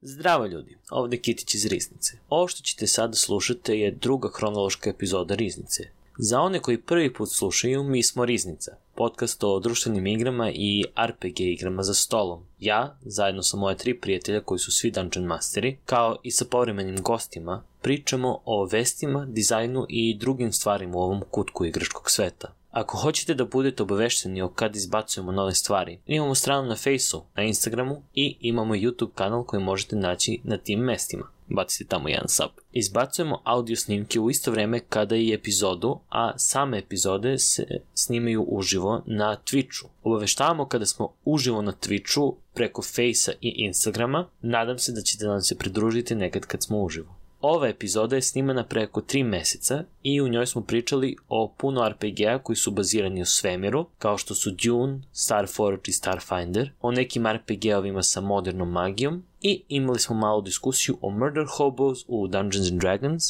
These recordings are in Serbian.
Zdravo ljudi, ovde je Kitić iz Riznice. Ovo što ćete sada slušati je druga hronološka epizoda Riznice. Za one koji prvi put slušaju, mi smo Riznica, podcast o društvenim igrama i RPG igrama za stolom. Ja, zajedno sa moje tri prijatelja koji su svi Dungeon Masteri, kao i sa povremenim gostima, pričamo o vestima, dizajnu i drugim stvarima u ovom kutku igračkog sveta. Ako hoćete da budete obavešteni o kad izbacujemo nove stvari, imamo stranu na Faceu, na Instagramu i imamo YouTube kanal koji možete naći na tim mestima. Bacite tamo jedan sub. Izbacujemo audio snimke u isto vreme kada i epizodu, a same epizode se snimaju uživo na Twitchu. Obaveštavamo kada smo uživo na Twitchu preko Facea i Instagrama. Nadam se da ćete nam se pridružiti nekad kad smo uživo. Ova epizoda je snimana preko 3 meseca i u njoj smo pričali o puno RPG-a koji su bazirani u svemiru, kao što su Dune, Starforge i Starfinder, o nekim RPG-ovima sa modernom magijom i imali smo malu diskusiju o Murder Hobos u Dungeons and Dragons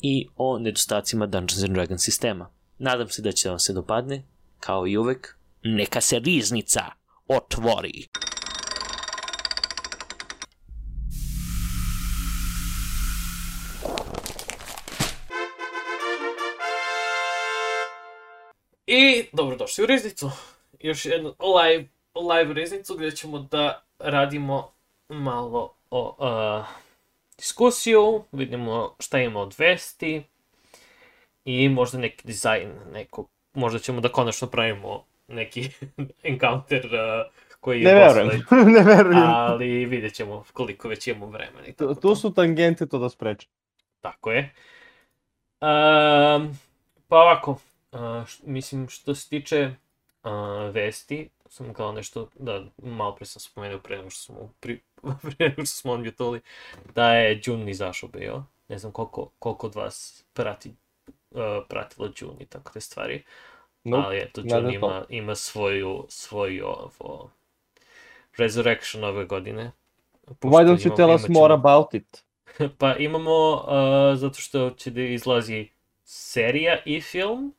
i o nedostacima Dungeons and Dragons sistema. Nadam se da će vam se dopadne, kao i uvek, neka se riznica otvori! I dobrodošli u Riznicu. Još jednu live, live Riznicu gdje ćemo da radimo malo o uh, diskusiju, vidimo šta ima od vesti i možda neki dizajn, neko, možda ćemo da konačno pravimo neki encounter uh, koji je Ne verujem, ne verujem. ali vidjet ćemo koliko već imamo vremena. i Tu, tako tu su tangente to da spreče. Tako je. Um, pa ovako, uh, š, mislim što se tiče uh, vesti, sam kao nešto, da malo pre sam spomenuo pre nego što smo, pri, pre nego što smo odmutali, da je June izašao bio. Ne znam koliko, koliko od vas prati, uh, pratilo June i tako te stvari. Nope, Ali eto, ne June znam to. ima, ima svoju, svoju ovo, Resurrection ove godine. Why don't you tell us ćemo- more about it? Pa imamo, uh, zato što će da izlazi serija i film.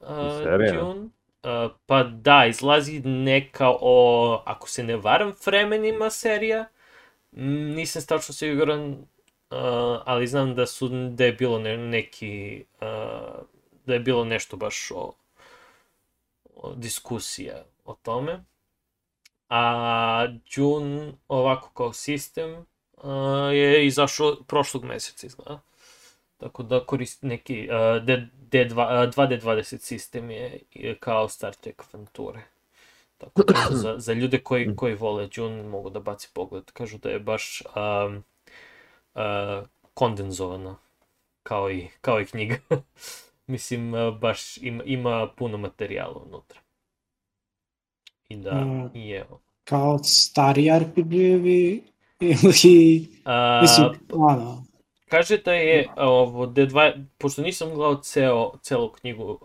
Uh, serija? June. Uh, pa da, izlazi neka o, ako se ne varam, vremenima serija. Mm, Nisam tačno siguran, uh, ali znam da su, da je bilo ne, neki, uh, da je bilo nešto baš o, o diskusija o tome. A June, ovako kao sistem, uh, je izašao prošlog meseca izgleda. Tako da koristi neki uh, D, D2, uh, 2D20 sistem je, je kao Star Trek avanture. Tako da za, za ljude koji, koji vole June mogu da baci pogled. Kažu da je baš um, uh, kondenzovana kao i, kao i knjiga. Mislim, uh, baš ima, ima puno materijala unutra. I da, Mm. i evo. kao stari RPG-evi ili, A, mislim, ono, Kaže da je ovo D2, pošto nisam gledao ceo, celu knjigu, uh,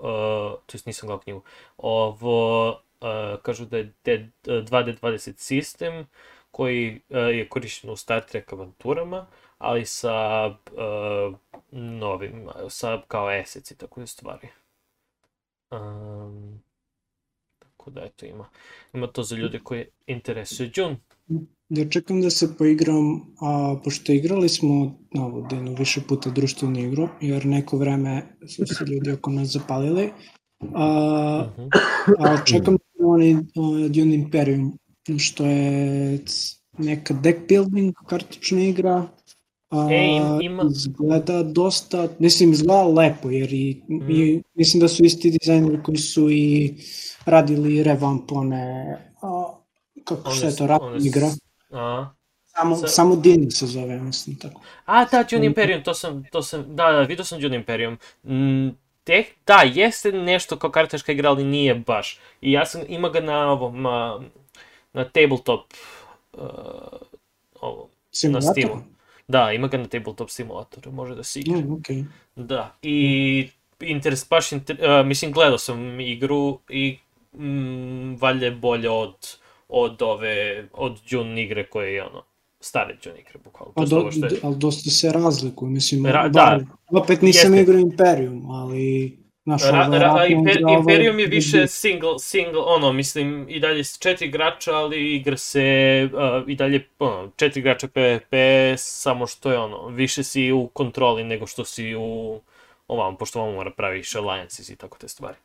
to jest nisam gledao knjigu, ovo, uh, kažu da je D, 2D20 sistem koji uh, je korišten u Star Trek avanturama, ali sa uh, novim, sa kao assets i tako stvari. Um, tako da eto ima, ima to za ljude koji interesuje June. Ja čekam da se poigram, a pošto igrali smo na ovu denu više puta društvenu igru, jer neko vreme su se ljudi oko nas zapalili, a, Mhm. a čekam da oni uh, Dune Imperium, što je neka deck building kartična igra, a, E, im- ima- izgleda dosta, mislim izgleda lepo, jer i, i mislim da su isti dizajneri koji su i radili revamp one, a, kako One šta je s- to, ratna one igra, A, samo, sa- samo Din se zove, mislim tako. A, da, Dune Imperium, to sam, to sam, da, da, vidio sam Dune Imperium. Mm, te, da, jeste nešto kao kartaška igra, ali nije baš. I ja sam, ima ga na ovom, a, na tabletop, uh, ovo, na? Steamu. Da, ima ga na tabletop simulatoru, može da se igra. Mm, okay. Da, i interes, baš, inter, uh, mislim, gledao sam igru i mm, valjda je bolje od, od ove, od Dune igre koje je ono, stare Dune igre, bukvalno. A do, što je- ali dosta se razlikuju, mislim, Ra- bar- da. opet nisam Jeste. igrao Imperium, ali Znaš, Ra, ra, ratno Imper, Imperium je više single, single, ono, mislim, i dalje četiri igrača, ali igra se uh, i dalje, ono, četiri igrača PvP, samo što je ono, više si u kontroli nego što si u ovam, pošto vam mora praviš alliances i tako te stvari.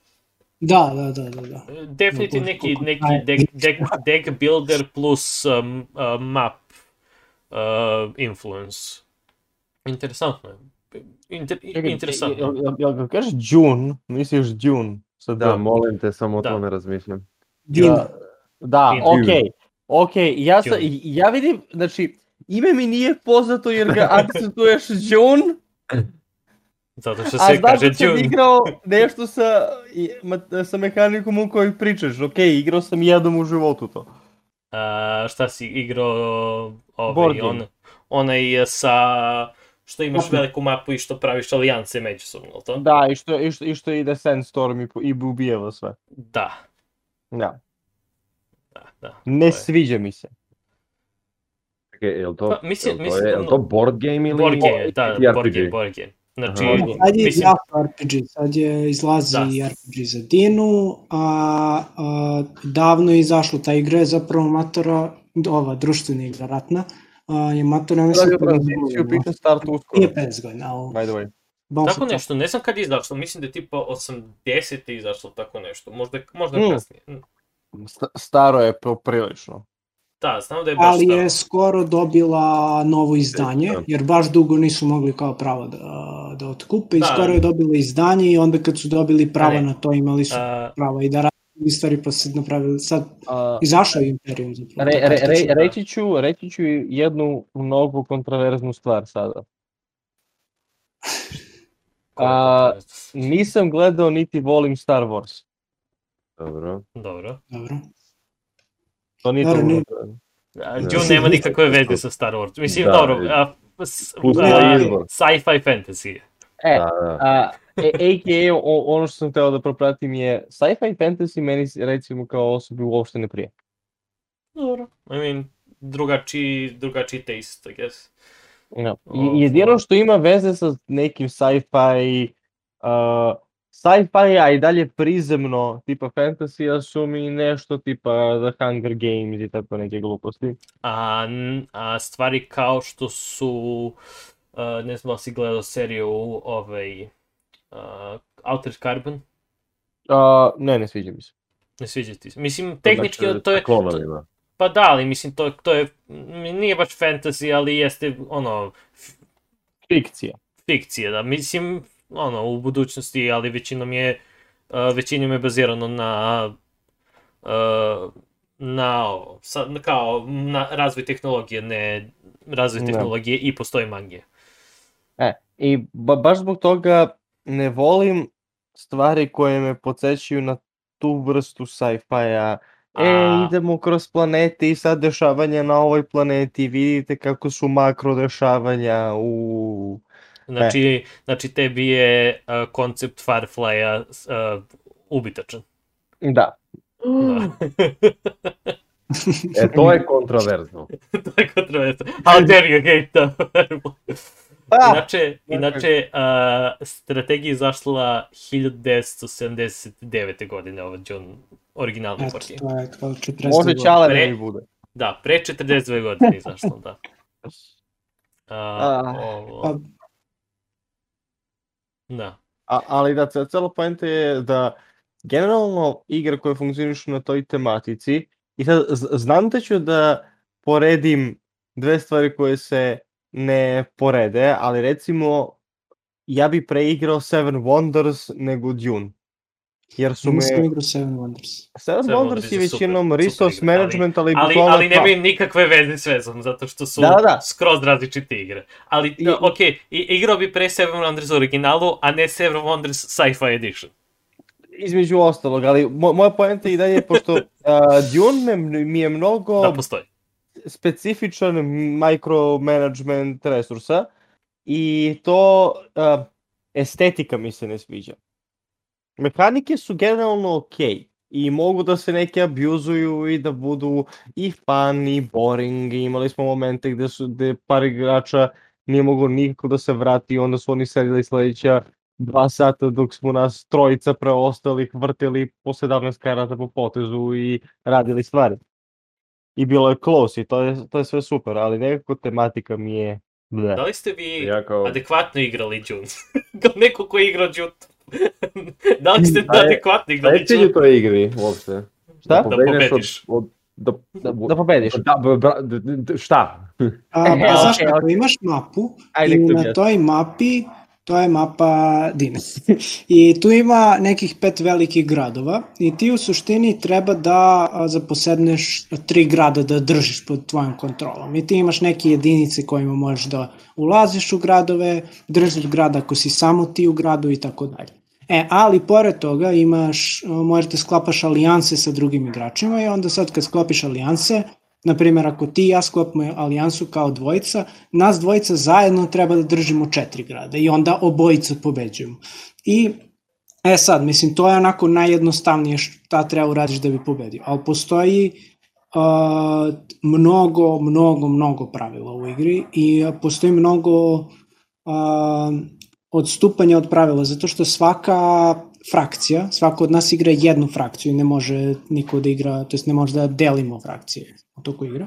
Da, da, da, da, da. Definitivno Da, neki, neki deck, deck, deck builder plus um, uh, map uh, influence. Interesantno je. Inter, Čekaj, interesantno. Jel, jel, jel ga kažeš Dune, misliš Dune? Sa Da, molim te, samo o Da. tome razmišljam. Din. Da, da Dune. okej. Okej, ja, sa, Dune. ja vidim, znači, ime mi nije poznato jer ga akcentuješ Dune, Zato što a se znam kaže da sam igrao nešto sa, sa mehanikom o kojoj pričaš. Okej, igrao sam jednom u životu to. A, šta si igrao Board ovaj, game. on, onaj sa što imaš Mapu. veliku mapu i što praviš alijance međusobno, to? Da, i što, i što, i što ide Sandstorm i, i ubijeva sve. Da, Da. da, da. Ne je. sviđa mi se. Čekaj, je li to, Pa, mislim- jel to, mislim je, da jel to board game ili... Board game, da, board game, board game. Znači, Aha. Sad je mislim, jako RPG, sad je izlazi Da. RPG za Dinu, a, a davno je izašlo, ta igra je zapravo matora, ova društvena igra ratna, a, je matora, ja mislim, Radio 50 tranziciju godina. piše start uskoro. Nije 50 godina, ali By the way. baš tako nešto, ne znam kad je izašlo, mislim da je tipa 80. izašlo tako nešto, možda, možda Mm. kasnije. Sta- Staro je poprilično. Da, znam da je baš ali staro. je skoro dobila novo izdanje, Da. jer baš dugo nisu mogli kao pravo da, da otkupe i Da. skoro je dobila izdanje i onda kad su dobili prava ne. na to imali su A, prava i da rade stvari pa se napravili, sad A, izašao je Imperium zapravo. re, re, je re, reći, ću, reći ću jednu mnogo kontroverznu stvar sada. A, Nisam gledao niti volim Star Wars. Dobro. Dobro. Dobro. To nije Dobro, to. A, Da. Dune nema nikakve veze sa Star Wars. Mislim, Da, dobro, a, s- a, sci-fi fantasy. E, Da, da. a, e, a.k.a. o- ono što sam teo da propratim je sci-fi fantasy meni recimo kao osobi uopšte ne prije. Dobro. I mean, drugačiji, drugačiji taste, I guess. No. I jedino što ima veze sa nekim sci-fi uh, sci-fi, a i dalje prizemno tipa fantasy su mi nešto tipa The Hunger Games i tako neke gluposti. A, a stvari kao što su, a, ne znam da si gledao seriju ovaj, a, Altered Carbon, Uh, ne, ne sviđa mi se. ne sviđa ti se. Mislim, tehnički Znači, to je, klonovima. pa da, ali mislim, to, to je, nije baš fantasy, ali jeste, ono, Fikcija. fikcije, da, mislim, ono, u budućnosti, ali većinom je, uh, većinom je bazirano na, uh, na, sa, kao, na razvoj tehnologije, ne razvoj Da. tehnologije i postoji magija. E, i ba, baš zbog toga ne volim stvari koje me podsjećaju na tu vrstu sci-fi-a. E, A- idemo kroz planete i sad dešavanja na ovoj planeti, vidite kako su makro dešavanja u... Znači, znači tebi je uh, koncept Firefly-a uh, ubitačan. Da. Da. E, to je kontroverzno. to je kontroverzno. How dare you hate the Firefly? Pa, Inače, inače uh, strategija je izašla 1979. godine, ovo John, originalni Eto, game. to je kao 40 može čale da mi bude. Da, pre 42 godine je izašlo, da. Uh, A, ovo, Pa, da. A, ali da, ce- cela poenta je da generalno igre koje funkcionišu na toj tematici i sad znam da ću da poredim dve stvari koje se ne porede, ali recimo ja bi preigrao Seven Wonders nego Dune. Jer su me... Nisam igrao Seven Wonders. Seven Seven Wonders Wonders je je super, većinom super resource ali- management, ali, Ali, bukvalno ali pa- nemaju nikakve veze s vezom, zato što su Da, da. skroz različite igre. Ali, I- da, ok, igrao bi pre Seven Wonders u originalu, a ne Seven Wonders Sci-Fi Edition. između ostalog, ali mo- moja poenta i dalje, pošto uh, Dune me, mi je mnogo Da, postoji. specifičan micromanagement resursa i to uh, estetika mi se ne sviđa. Mehanike su generalno ok i mogu da se neke abuzuju i da budu i fun i boring. I imali smo momente gde su gde par igrača nije moglo nikako da se vrati i onda su oni sedili sledeća dva sata dok smo nas trojica preostalih vrtili po 17 karata po potezu i radili stvari. I bilo je close i to je, to je sve super, ali nekako tematika mi je... Ble. Da li ste vi Ja kao... adekvatno igrali Dune? Kao neko ko je igrao Dune. da li ste Da je- adekvatno Šta igrali je cilj u Dune? toj igri uopšte? Šta? Da pobediš. Od, od, da, Da, da pobediš. da, bra- d- d- d- šta? A, E, pa, znaš okej, kako, okej. imaš mapu Ajde, i na toj mapi, to je mapa Dine. I tu ima nekih pet velikih gradova i ti u suštini treba da zaposedneš tri grada da držiš pod tvojom kontrolom. I ti imaš neke jedinice kojima možeš da ulaziš u gradove, držiš grad ako si samo ti u gradu i tako dalje. E, ali pored toga imaš, a, možeš da sklapaš alijanse sa drugim igračima i onda sad kad sklopiš alijanse, na primjer ako ti i ja sklopimo alijansu kao dvojica, nas dvojica zajedno treba da držimo četiri grada i onda obojica pobeđujemo. I E sad, mislim, to je onako najjednostavnije šta treba uradiš da bi pobedio. Ali postoji uh, mnogo, mnogo, mnogo pravila u igri i postoji mnogo uh, odstupanja od pravila, zato što svaka frakcija, svako od nas igra jednu frakciju i ne može niko da igra, to jest ne može da delimo frakcije u toku igra.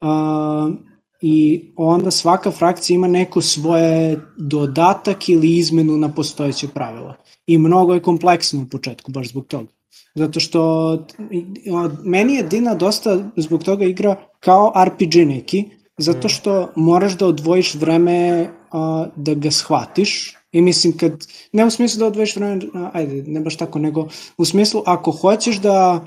Uh, I onda svaka frakcija ima neko svoje dodatak ili izmenu na postojeće pravila. I mnogo je kompleksno u početku, baš zbog toga. Zato što meni je Dina dosta zbog toga igra kao RPG neki, zato što moraš da odvojiš vreme a, da ga shvatiš i mislim kad, ne u smislu da odvojiš vreme, a, ajde, ne baš tako, nego u smislu ako hoćeš da,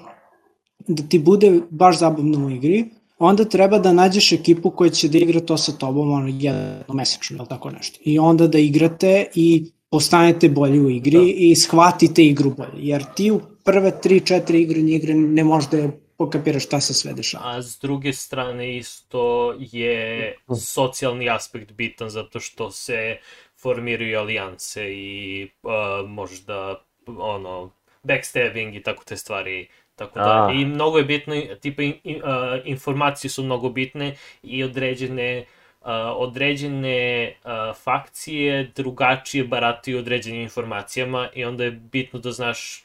da ti bude baš zabavno u igri, onda treba da nađeš ekipu koja će da igra to sa tobom ono, jedno mesečno ili tako nešto. I onda da igrate i postanete bolji u igri Da. i shvatite igru bolje. Jer ti u prve 3-4 igre igre ne možeš da pokapiraš šta se sve dešava. A s druge strane isto je socijalni aspekt bitan zato što se formiraju alijanse i uh, možeš da ono backstabbing i tako te stvari tako da A. i mnogo je bitno tipa in, in, uh, informacije su mnogo bitne i određene uh, određene uh, fakcije drugačije barataju određenim informacijama i onda je bitno da znaš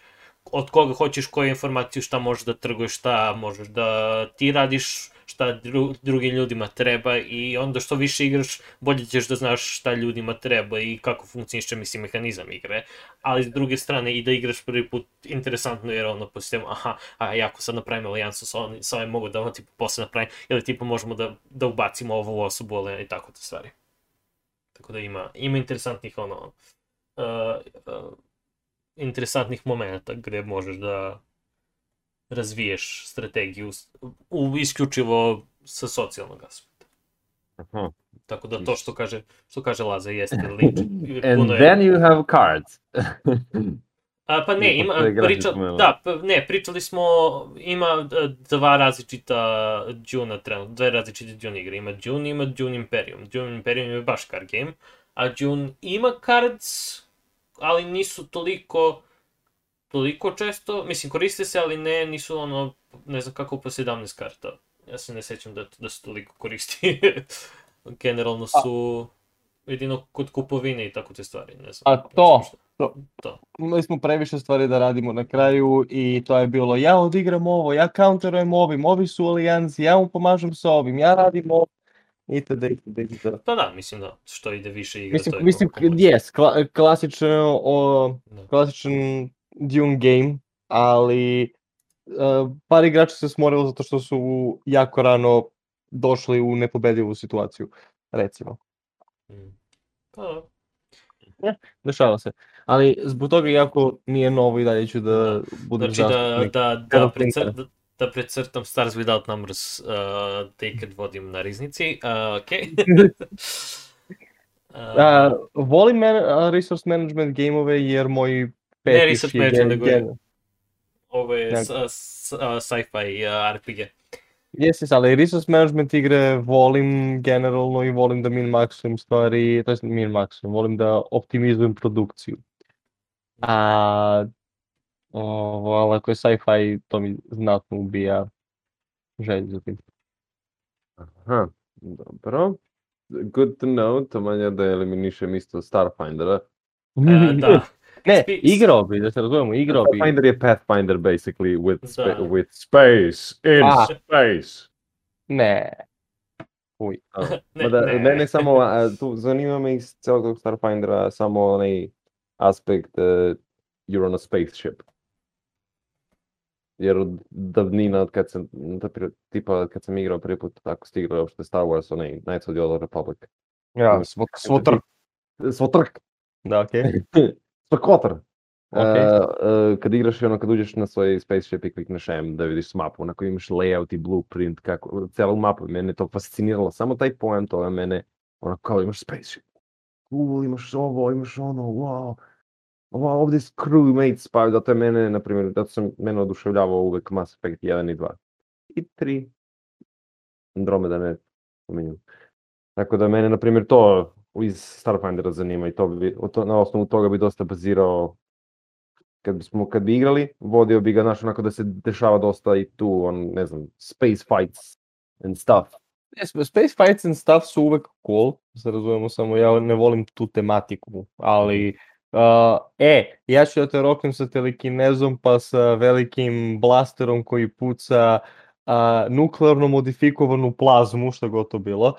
od koga hoćeš koju informaciju, šta možeš da trguješ, šta možeš da ti radiš, šta dru, drugim ljudima treba i onda što više igraš, bolje ćeš da znaš šta ljudima treba i kako funkcioniše, mislim, mehanizam igre. Ali s druge strane i da igraš prvi put interesantno jer ono po sistemu, aha, a ja ako sad napravim alijansu sa ovim, sa ovim mogu da ono tipa posle napravim, ili tipa možemo da, da ubacimo ovu osobu, ali i tako te stvari. Tako da ima, ima interesantnih ono, uh, uh, interesantnih momenta gde možeš da razviješ strategiju u isključivo sa socijalnog aspekta. Aha. Tako da to što kaže, što kaže Laza jeste liči. And je- then you have cards. A, pa ne, ima, priča, da, pa ne, pričali smo, ima e, dva različita Dune trenutno, dve različite Dune igre, ima Dune, ima Dune Imperium. Dune Imperium je baš card game, a Dune ima cards, ali nisu toliko, toliko često, mislim koriste se, ali ne, nisu ono, ne znam kako po 17 karta. Ja se ne sećam da, da se toliko koristi. Generalno su jedino kod kupovine i tako te stvari, ne znam. A to, to. To. Imali smo previše stvari da radimo na kraju i to je bilo ja odigram ovo, ja counterujem ovim, ovi su u alijansi, ja mu pomažem sa ovim, ja radim ovo. Itd. itd. itd. Pa da, mislim da, što ide više igra, Mislim, to je mislim, jes, kla, klasičan, o, Da. klasičan Dune game, ali uh, par igrača se smorilo zato što su jako rano došli u nepobedivu situaciju, recimo. Mm. Pa da. Dešava se. Ali zbog toga jako nije novo i dalje ću da, Da. budem Znači da, da, da, da, da precrtam Stars Without Numbers, uh, i kad vodim na riznici, uh, ok. A, volim man, resource management gameove jer moj petiš resource je management, nego uh, sci-fi uh, RPG. Jes, jes, ali resource management igre volim generalno i volim da min-maxujem stvari, to jest min-maxujem, volim da optimizujem produkciju. A ovo, ali ako je sci-fi, to mi znatno ubija želju za tim. Aha, dobro. Good to know, to manje da eliminišem isto Starfindera. E, da. Ne, Spi- igrao bi, da se razumemo, igrao bi. Pathfinder je Pathfinder basically with, spa- Da. with space, in A. space. Ne. Uj. Ne, Mada, ne. mene samo, a, tu zanima me iz celog tog Starfindera samo onaj aspekt uh, you're on a spaceship. Jer od davnina, od kad sam, da pri- tipa kad sam igrao prvi put, ako ste igrali uopšte Star Wars, onaj Knights of the Old Republic. Ja, svo, svo trk. Svotrk, Da, okej. Svakotr. Okej. Uh, uh, kad igraš i ono, kad uđeš na svoj spaceship i klikneš M da vidiš mapu, na kojoj imaš layout i blueprint, kako, celu mapu, mene to fasciniralo, samo taj pojam toga mene, ono, kao imaš spaceship, cool, imaš ovo, imaš ono, wow, ovdje su crewmates, pa zato je mene, na primjer, zato sam mene oduševljavao uvek Mass Effect 1 i 2. I 3. Andromeda ne spominjem. Tako da mene, na primjer, to iz Starfindera zanima i to bi, to, na osnovu toga bi dosta bazirao kad bismo, kad bi igrali, vodio bi ga, znaš, onako da se dešava dosta i tu, on, ne znam, space fights and stuff. Ne, sp- Space fights and stuff su uvek cool, se razumemo, samo ja ne volim tu tematiku, ali uh, e, ja ću da te roknem sa telekinezom pa sa velikim blasterom koji puca uh, nuklearno modifikovanu plazmu, što god to bilo.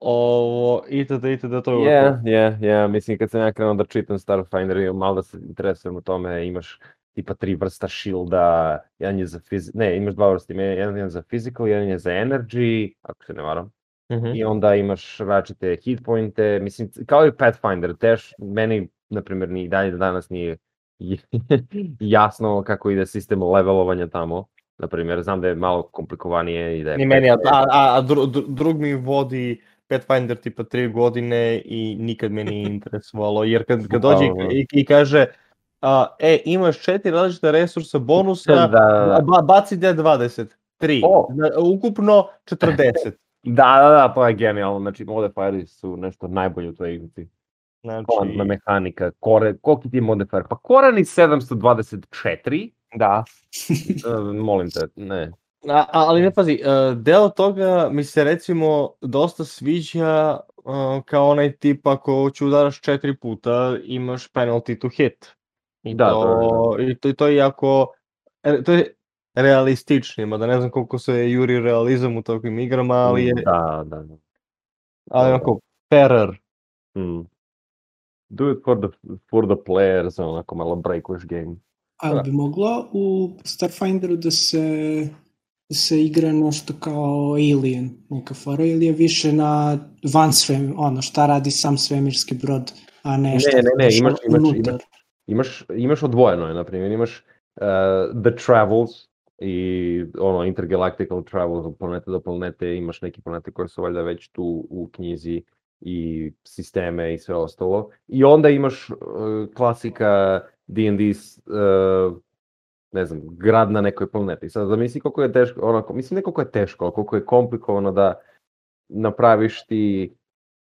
Ovo, itd., itd., to je uvek Je, je, je, mislim kad sam ja krenuo da čitam Starfinder malo da se interesujem o tome, imaš tipa tri vrsta shielda, jedan je za fiz... ne, imaš dva vrsta, jedan je za physical, jedan je za energy, ako se ne varam. Mhm. I onda imaš različite hit pointe, mislim, kao i Pathfinder, teš, meni, na primjer, ni dalje do danas nije jasno kako ide sistem levelovanja tamo. Na primjer, znam da je malo komplikovanije i da je... Ni meni, a, a, a dru, dru- drug mi vodi Pathfinder tipa 3 godine i nikad me nije interesovalo, jer kad, kad dođe i, i kaže a, e, imaš četiri različite resursa bonusa, Da, da, ba, baci D20, 3, O. ukupno 40. Da, da, da, to je genijalno, znači modifieri su nešto najbolje u toj igrici. Znači, Kvantna mehanika, kore, koliki ti je modifier? Pa Koran iz 724, da. uh, molim te, ne. A, a- ali ne pazi, e, deo toga mi se recimo dosta sviđa e, kao onaj tip ako ću udaraš četiri puta imaš penalty to hit. I Da, to, i to, i to je jako, e, to je realističnije, mada ne znam koliko se juri realizam u takvim igrama, ali je, Da, da, da. ali onako fairer. Mm. Do it for the, for the players, onako malo breakuješ game. Ali bi moglo u Starfinderu da se da se igra nešto kao Alien, neka fora, ili je više na van svem, ono, šta radi sam svemirski brod, a ne šta ne, ne, radiš imaš- imaš- unutar. imaš- Imaš, imaš odvojeno je, na primjer, imaš uh, The Travels i ono Intergalactical Travels od planete do planete, imaš neke planete koje su valjda već tu u knjizi i sisteme i sve ostalo. I onda imaš uh, klasika D&D uh, ne znam, grad na nekoj planeti. Sad zamisli koliko je teško, onako, mislim ne koliko je teško, koliko je komplikovano da napraviš ti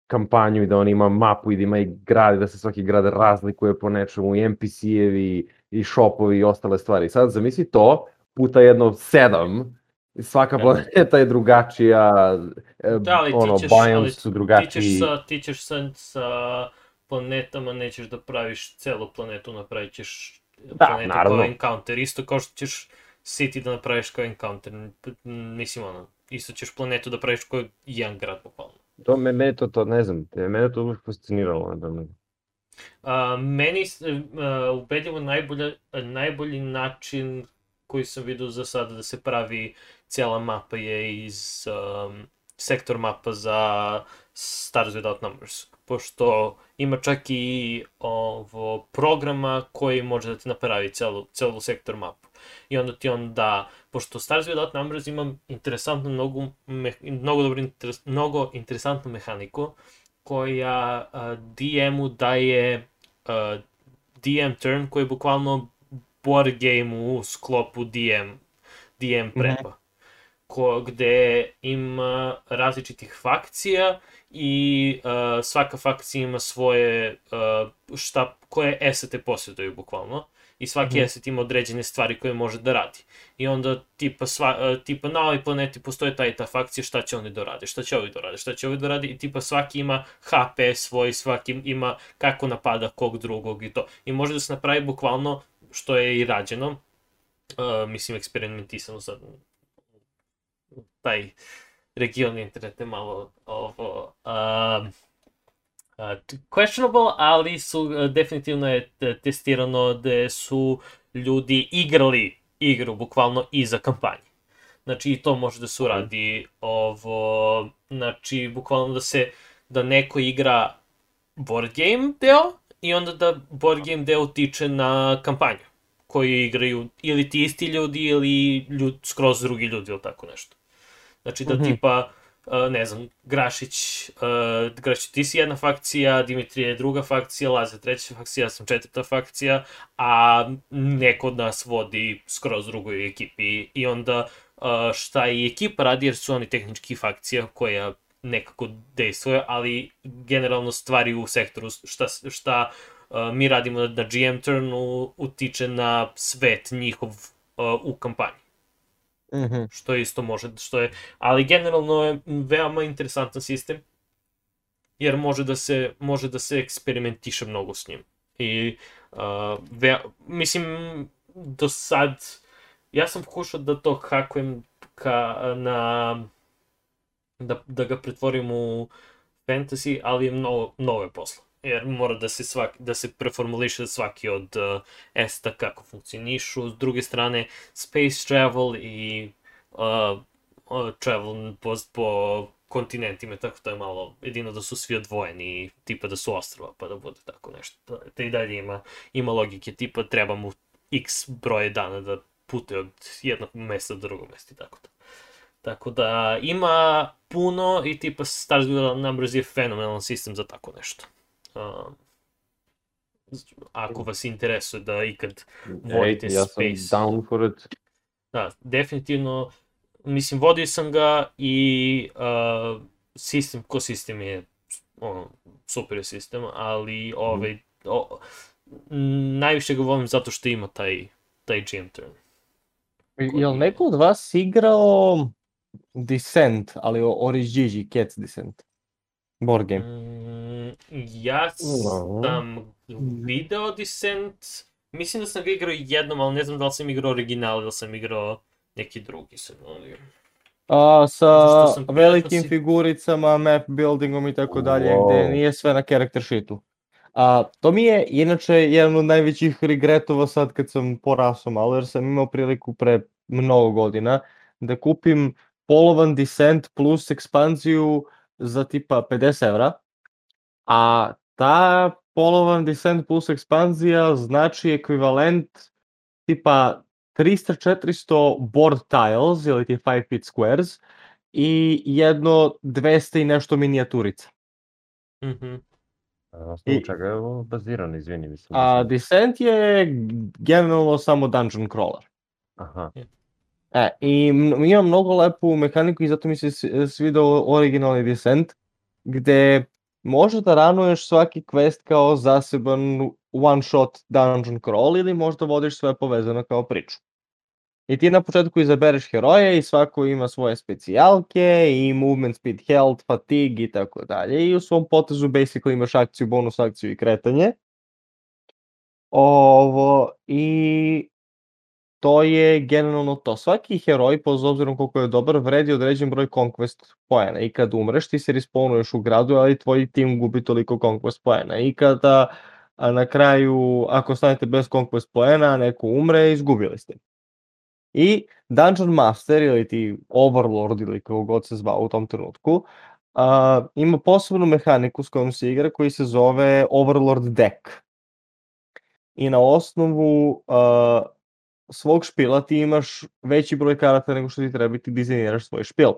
kampanju i da on ima mapu i da ima i grad i da se svaki grad razlikuje po nečemu i NPC-evi i shopovi i ostale stvari. Sad zamisli to puta jedno sedam svaka Da. planeta je drugačija, e, Da, ali ono, ćeš- biomes su Ti ćeš, drugačiji. sa, ti ćeš sa, sa planetama, nećeš da praviš celu planetu, napravit ćeš Da, planetu naravno. kao encounter, isto kao što ćeš City da napraviš kao encounter, mislim ono, isto ćeš planetu da praviš kao jedan grad bukvalno. To me, mene to, to, ne znam, mene to uvijek fasciniralo. ne znam. A, meni a, ubedljivo najbolja, najbolji način koji sam vidio za sada da se pravi cijela mapa je iz um, sektor mapa za Stars Without Numbers. Pošto ima čak i ovo programa koji može da ti napravi celu, celu sektor mapu. I onda ti on da, pošto Stars Without Numbers ima interesantnu, mnogo, me, mnogo, dobro, interes, mnogo interesantnu mehaniku, koja a, DM-u daje a, DM turn koji bukvalno board game u sklopu DM, DM prepa. Ko, gde ima različitih fakcija i a, svaka fakcija ima svoje a, šta, koje esete posjeduju bukvalno. I svaki Mhm. asset ima određene stvari koje može da radi. I onda tipa, sva, e, tipa na ovoj planeti postoje ta i ta fakcija, šta će oni da rade, šta će ovi da rade, šta će ovi da rade i tipa svaki ima HP svoj, svaki ima kako napada kog drugog i to. I može da se napravi bukvalno što je i rađeno, uh, mislim eksperimentisano sad taj region interneta je malo ovo, uh, t- questionable, ali su uh, definitivno je te- testirano da su ljudi igrali igru bukvalno iza kampanje. Znači i to može da se uradi. Ovo, znači bukvalno da se, da neko igra board game deo i onda da board game deo utiče na kampanju koju igraju ili ti isti ljudi ili ljud, skroz drugi ljudi ili tako nešto. Znači da Mhm. tipa, uh, ne znam, Grašić, uh, Grašić ti si jedna fakcija, Dimitrije je druga fakcija, Laza treća fakcija, ja sam četvrta fakcija, a neko od nas vodi skroz drugoj ekipi i onda uh, šta i ekipa radi jer su oni tehnički fakcija koja nekako dejstvuje, ali generalno stvari u sektoru šta, šta uh, mi radimo na, GM turnu utiče na svet njihov uh, u kampanji Mhm. što isto može, što je, ali generalno je veoma interesantan sistem, jer može da se, može da se eksperimentiše mnogo s njim. I, uh, ve, mislim, do sad, ja sam pokušao da to hakujem ka, na, da, da ga pretvorim u fantasy, ali je mnogo, mnogo posla. Jer mora da se, svaki, da se preformuliše svaki od uh, esta kako funkcionišu. S druge strane, space travel i uh, travel po, po kontinentima, tako da je malo, jedino da su svi odvojeni, tipa da su ostrava, pa da bude tako nešto. Da, i dalje ima, ima logike, tipa treba mu x broje dana da putuje od jednog mesta do drugog mesta i tako da. Tako da ima puno i tipa Stars Wheel Numbers je fenomenalan sistem za tako nešto. Um, ako vas interesuje da ikad Vodite Ej, ja sam space. down for it. Da, definitivno, mislim, vodio sam ga i uh, sistem, ko sistem je ono, super sistem, ali ovaj, o, m, najviše ga volim zato što ima taj, taj GM turn. Jel neko od vas igrao Descent, ali o Origigi, Cats Descent? Board game. Mm, ja No. sam video Descent, mislim da sam ga igrao jednom, ali ne znam da li sam igrao original ili sam igrao neki drugi sam, ali... A, sa sam velikim si- figuricama, map buildingom i tako dalje, gde Wow. nije sve na character sheetu. A, to mi je inače jedan od najvećih regretova sad kad sam porasao malo, jer sam imao priliku pre mnogo godina da kupim polovan Descent plus ekspanziju za tipa 50 evra, a ta polovan Descent plus ekspanzija znači ekvivalent tipa 300-400 board tiles ili ti 5 feet squares i jedno 200 i nešto minijaturica. Mhm. A Na osnovu čega je ovo baziran, izvini, mislim. A da sam- Descent je generalno samo dungeon crawler. Aha. E, i ima mnogo lepu mehaniku i zato mi se svidao originalni Descent, gde može da ranuješ svaki quest kao zaseban one shot dungeon crawl ili možda vodiš sve povezano kao priču. I ti na početku izabereš heroje i svako ima svoje specijalke i movement speed, health, fatigue i tako dalje i u svom potezu basically imaš akciju, bonus akciju i kretanje. Ovo, i to je generalno to. Svaki heroj, po obzirom koliko je dobar, vredi određen broj conquest poena. I kad umreš, ti se respawnuješ u gradu, ali tvoj tim gubi toliko conquest poena. I kada a na kraju, ako stanete bez conquest poena, neko umre, izgubili ste. I Dungeon Master ili ti Overlord ili kako god se zvao u tom trenutku, a, ima posebnu mehaniku s kojom se igra koji se zove Overlord Deck. I na osnovu a, svog špila ti imaš veći broj karata nego što ti treba ti dizajniraš svoj špil.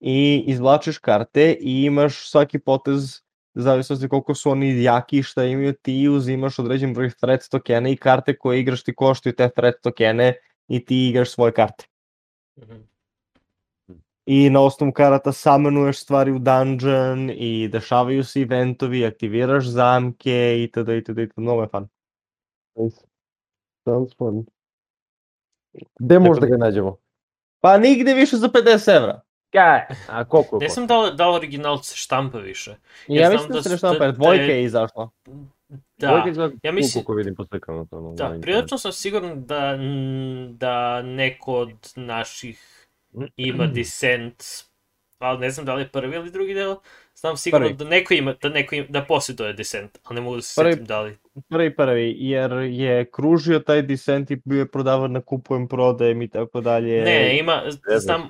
I izvlačiš karte i imaš svaki potez zavisnosti koliko su oni jaki i šta imaju, ti uzimaš određen broj threat tokena i karte koje igraš ti koštaju te threat tokene i ti igraš svoje karte. Mhm. I na osnovu karata samenuješ stvari u dungeon i dešavaju se eventovi, aktiviraš zamke itd. itd. itd. Mnogo je fan. Sounds fun. Gde možda ga nađemo? Pa nigde više za 50 evra. Kaj? A koliko? Ne košta? znam da li, da li original se štampa više. Ja, znam mislim da da se da- napred. da Dvojka je- izašla. Da, ja mislim- koliko vidim po slikama. Da, prilično sam siguran da, da neko od naših ima Descent, ali ne znam da li je prvi ili drugi deo. Znam sigurno Prvi. da neko ima, da neko ima, da posjeduje Descent, ali ne mogu da se Prvi. setim da li. Prvi prvi, jer je kružio taj Descent i bio je prodavan na kupujem, prodajem i tako dalje. Ne, ima, znam.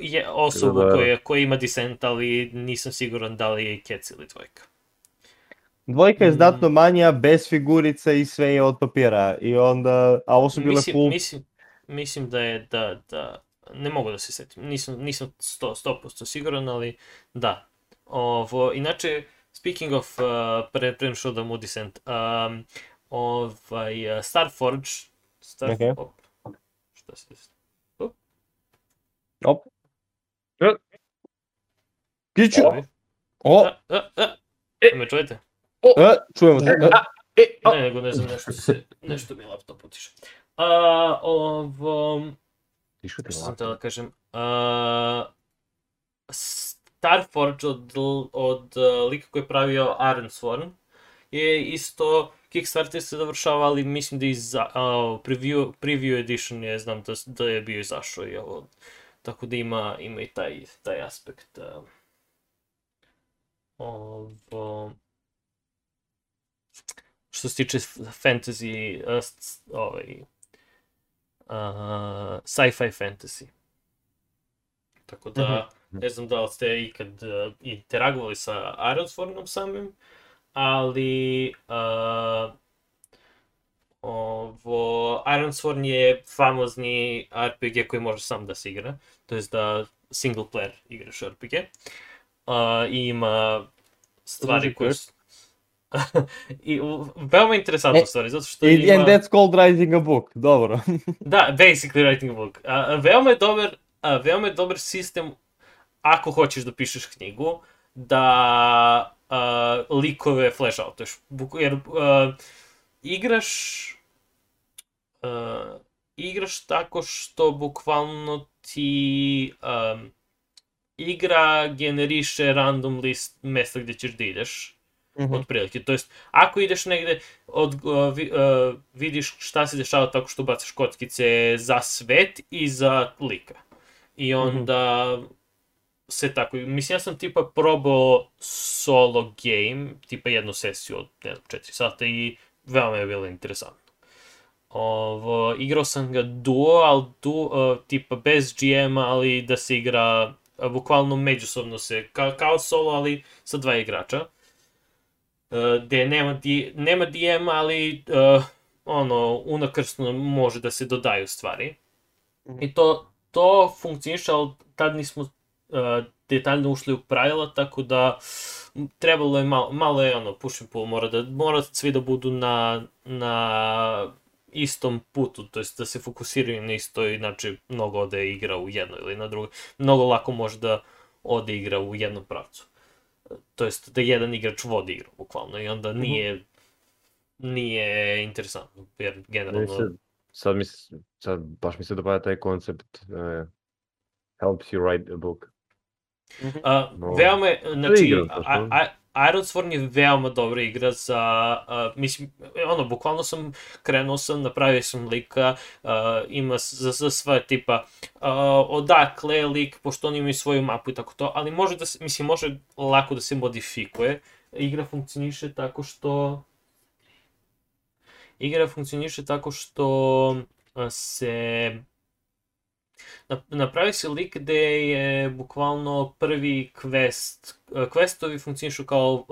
je osobu Da, da. koja, koja ima Descent, ali nisam siguran da li je Kec ili dvojka. Dvojka je Mm. znatno manja, bez figurica i sve je od papira. I onda, a ovo su bile Mislim, full... mislim, mislim da je, da, da, ne mogu da se setim, nisam, nisam 100%, 100% siguran, ali da. Ovo, inače, speaking of, uh, pre, pre što da mu Descent, um, ovaj, uh, Starforge, Star, Okej. op, šta se Op. E. Kiću! O, A, a, a, me čujete? e, čujemo se. E, E, Ne, nego ne znam, nešto se, nešto mi laptop otiše. A, ovo, Tišu ti Što sam laptop. teo da kažem? Uh, Starforge od, od uh, lika koji je pravio Iron Sworn je isto Kickstarter se završava, ali mislim da i za, uh, preview, preview edition je, znam da, da je bio izašao i ovo. Tako da ima, ima i taj, taj aspekt. Uh, ovo, što se tiče fantasy, uh, ovaj, uh, sci-fi fantasy. Tako da, ne znam da li ste ikad uh, interagovali sa Ironswornom samim, ali uh, ovo, Ironsworn je famozni RPG koji može sam da se igra, to jest da single player igraš RPG. Uh, i ima stvari koje su... I u- veoma interesantno E, stvari, zato što And, ima... and that's called writing a book. Dobro. Da, basically writing a book. A, a, veoma je dobar, a, veoma je dobar sistem ako hoćeš da pišeš knjigu, da a, likove flash outuješ. Jer a, igraš a, igraš tako što bukvalno ti um, igra generiše random list mesta gde ćeš da ideš Mhm. otprilike. To jest, ako ideš negde, od, uh, vi, uh, vidiš šta se dešava tako što bacaš kockice za svet i za lika. I onda se tako, mislim, ja sam tipa probao solo game, tipa jednu sesiju od, ne znam, 4 sata i veoma je bilo interesantno. Ovo, igrao sam ga duo, ali du, uh, tipa bez GM-a, ali da se igra uh, bukvalno međusobno se, ka, kao solo, ali sa dva igrača. Uh, gde nema, di, nema DM, ali uh, ono, unakrsno može da se dodaju stvari. I to, to funkcioniše, ali tad nismo detaljno ušli u pravila, tako da trebalo je malo, malo je ono, push and pull, mora da, mora svi da budu na, na istom putu, to jest da se fokusiraju na isto, inače mnogo ode igra u jedno ili na drugo. Mnogo lako može da ode igra u jednom pravcu. To jest da jedan igrač vodi igru, bukvalno, i onda nije, nije interesantno, jer generalno... se, sad, mi, se- sad baš mi se dopada taj koncept uh, helps you write a book. A, No. veoma je, znači, igram to, a, a, Iron Sworn je veoma dobra igra za, a, mislim, ono, bukvalno sam, krenuo sam, napravio sam lika, a, ima za, za sve tipa, a, odakle je lik, pošto oni imaju svoju mapu i tako to, ali može da se, mislim, može lako da se modifikuje. Igra funkcioniše tako što, igra funkcioniše tako što se napravi se lik gde je bukvalno prvi quest, questovi funkcionišu kao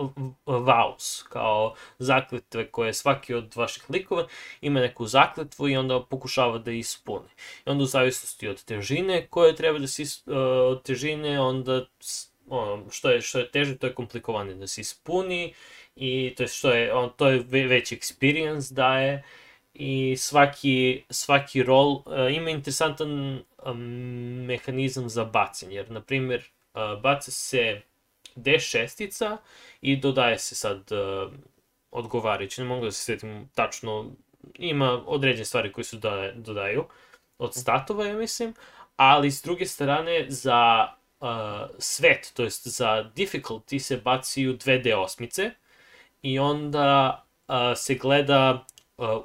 vows, kao zakletve koje svaki od vaših likova ima neku zakletvu i onda pokušava da ispuni. I onda u zavisnosti od težine koje treba da se od težine onda što je što je teže to je komplikovanije da se ispuni i to je što je on to je ve- veći experience daje i svaki, svaki rol uh, ima interesantan um, mehanizam za bacanje, jer, na primjer, uh, baca se D6-ica i dodaje se sad uh, odgovarajući, ne mogu da se sjetim tačno ima određene stvari koje su da, dodaju od statova, ja mislim, ali s druge strane za uh, svet, to jest za difficulty se baciju 2D osmice i onda uh, se gleda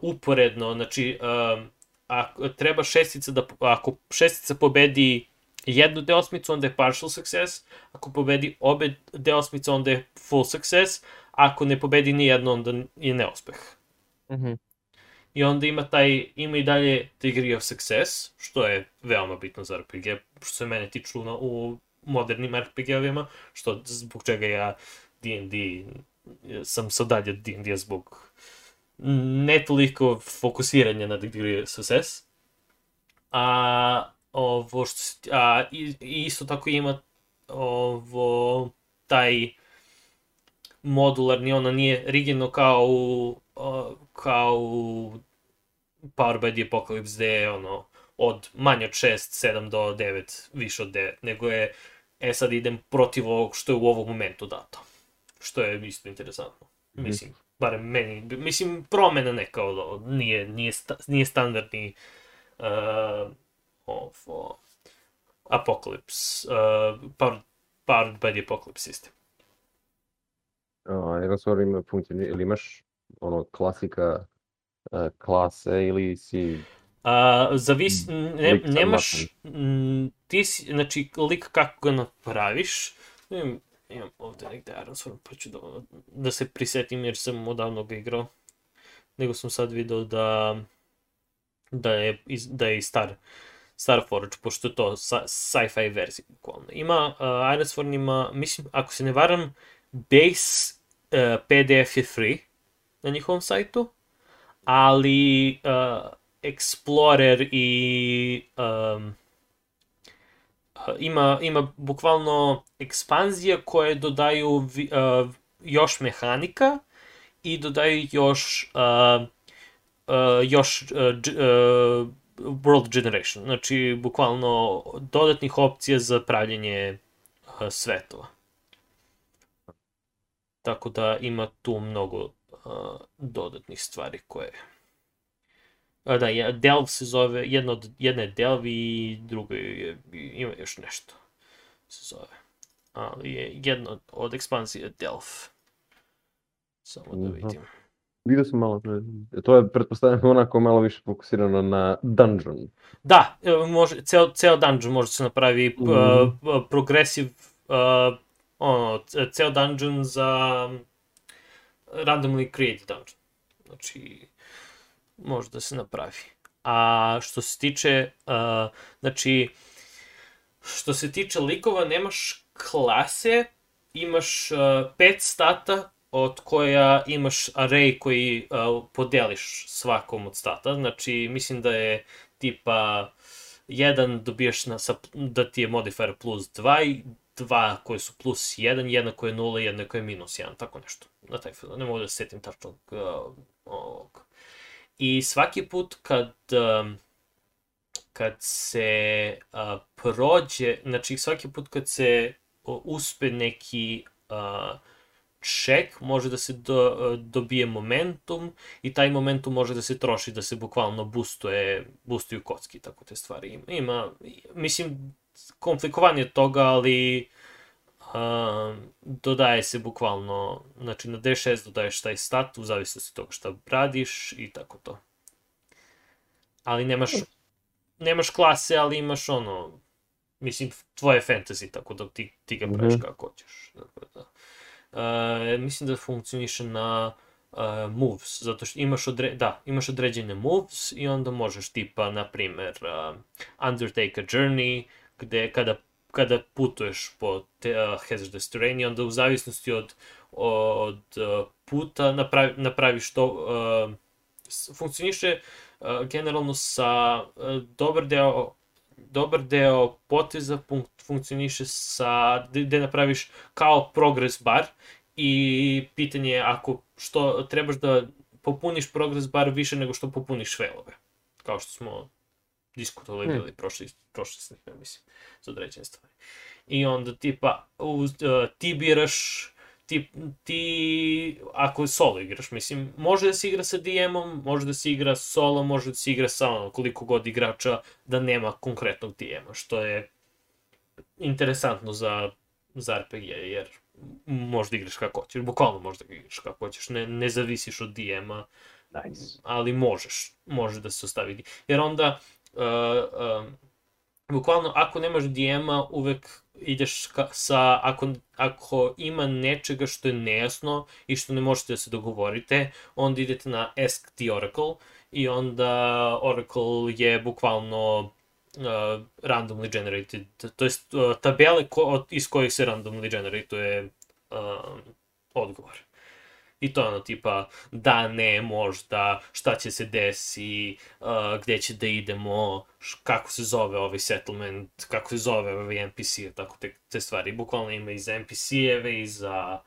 uporedno, znači uh, ako treba šestica da, ako šestica pobedi jednu D8, onda je partial success, ako pobedi obe D8, onda je full success, ako ne pobedi ni jedno, onda je neuspeh. Mhm. I onda ima taj, ima i dalje degree of success, što je veoma bitno za RPG, što se mene tiču na, u modernim RPG-ovima, što zbog čega ja D&D sam se dalje od D&D zbog ne toliko fokusiranja na degree of success. A ovo što a, isto tako ima ovo taj modularni, ono nije rigidno kao u, kao u Power by the Apocalypse gde je ono od manje od 6, 7 do 9, više od 9, nego je e sad idem protiv ovog što je u ovom momentu dato. Što je isto interesantno. Mhm. Mislim, barem meni, mislim, promena neka od ovo, nije, nije, sta, nije standardni uh, ovo, Apocalypse, uh, powered, powered by the Apocalypse system. A, Erasor ima funkciju, ili imaš ono klasika e, klase ili si... A, zavis, ne, nemaš, m, ti si, znači, lik kako ga napraviš, imam, ovde negde Ironsworm, pa ću da, da se prisetim jer sam odavno ga igrao, nego sam sad video da, da je, da je i star, Starforge, pošto je to sci-fi verzija, bukvalno. Ima, uh, Ironsworn ima, mislim, ako se ne varam, base uh, PDF je free na njihovom sajtu, ali uh, Explorer i um, ima, ima bukvalno ekspanzije koje dodaju vi, uh, još mehanika i dodaju još uh, uh, još uh, uh, world generation, znači bukvalno dodatnih opcija za pravljenje uh, svetova. Tako da ima tu mnogo uh, dodatnih stvari koje A, da, je, Delve se zove, jedna, od, jedna je Delve i druga je, ima još nešto se zove. Ali je jedna od ekspansija Delve. Samo da Mhm. vidim. Vidio sam malo, e, to je pretpostavljam onako malo više fokusirano na dungeon. Da, može, ceo, ceo dungeon može se napravi Mhm. uh, progresiv, uh, ono, ceo dungeon za randomly created dungeon. Znači, može da se napravi. A što se tiče, uh, znači, što se tiče likova, nemaš klase, imaš uh, pet stata od koja imaš array koji uh, podeliš svakom od stata. Znači, mislim da je tipa jedan dobijaš na, sa, da ti je modifier plus 2 i dva koje su plus 1, jedna koja je 0 i jedna koja je minus 1, tako nešto. Na taj fazon, ne mogu da se setim tačno uh, ovog. I svaki put kad um, kad se uh, prođe, znači svaki put kad se uh, uspe neki uh, check, može da se do, dobije momentum i taj momentum može da se troši, da se bukvalno boostuje, boostuju kocki, tako te stvari. Ima, ima mislim, komplikovanje toga, ali uh, dodaje se bukvalno, znači na D6 dodaješ taj stat, u zavisnosti od toga šta radiš i tako to. Ali nemaš, nemaš klase, ali imaš ono, mislim, tvoje fantasy, tako da ti, ti ga praviš Mhm. kako hoćeš. Tako da. Uh, mislim da funkcioniše na uh, moves, zato što imaš, odre, da, imaš određene moves i onda možeš tipa, na primer, uh, undertake a journey, gde kada, kada putuješ po te, uh, hazardous terrain onda u zavisnosti od, od uh, puta napravi, napraviš to, uh, funkcioniše uh, generalno sa uh, dobar deo dobar deo poteza fun funkcioniše sa, gde napraviš kao progress bar i pitanje je ako što trebaš da popuniš progress bar više nego što popuniš failove. Kao što smo diskutovali Hmm. bili prošli, prošli snime, mislim, za određene stvari. I onda tipa, uz, uh, ti biraš ti, ti, ako solo igraš, mislim, može da se igra sa DM-om, može da se igra solo, može da se igra sa ono, koliko god igrača da nema konkretnog DM-a, što je interesantno za, za RPG, jer možeš da igraš kako hoćeš, bukvalno možeš da igraš kako hoćeš, ne, ne zavisiš od DM-a, Nice. ali možeš, može da se ostavi. Jer onda, uh, uh, bukvalno, ako nemaš DM-a, uvek ideš ka, sa, ako, ako ima nečega što je nejasno i što ne možete da se dogovorite, onda idete na Ask the Oracle i onda Oracle je bukvalno uh, randomly generated, to jest uh, tabele ko, iz kojih se randomly generatuje uh, odgovor. I to je ono tipa da, ne, možda, šta će se desi, uh, gde će da idemo, š, kako se zove ovaj settlement, kako se zove ovaj NPC, tako te, te stvari. Bukvalno ima i za NPC-eve i za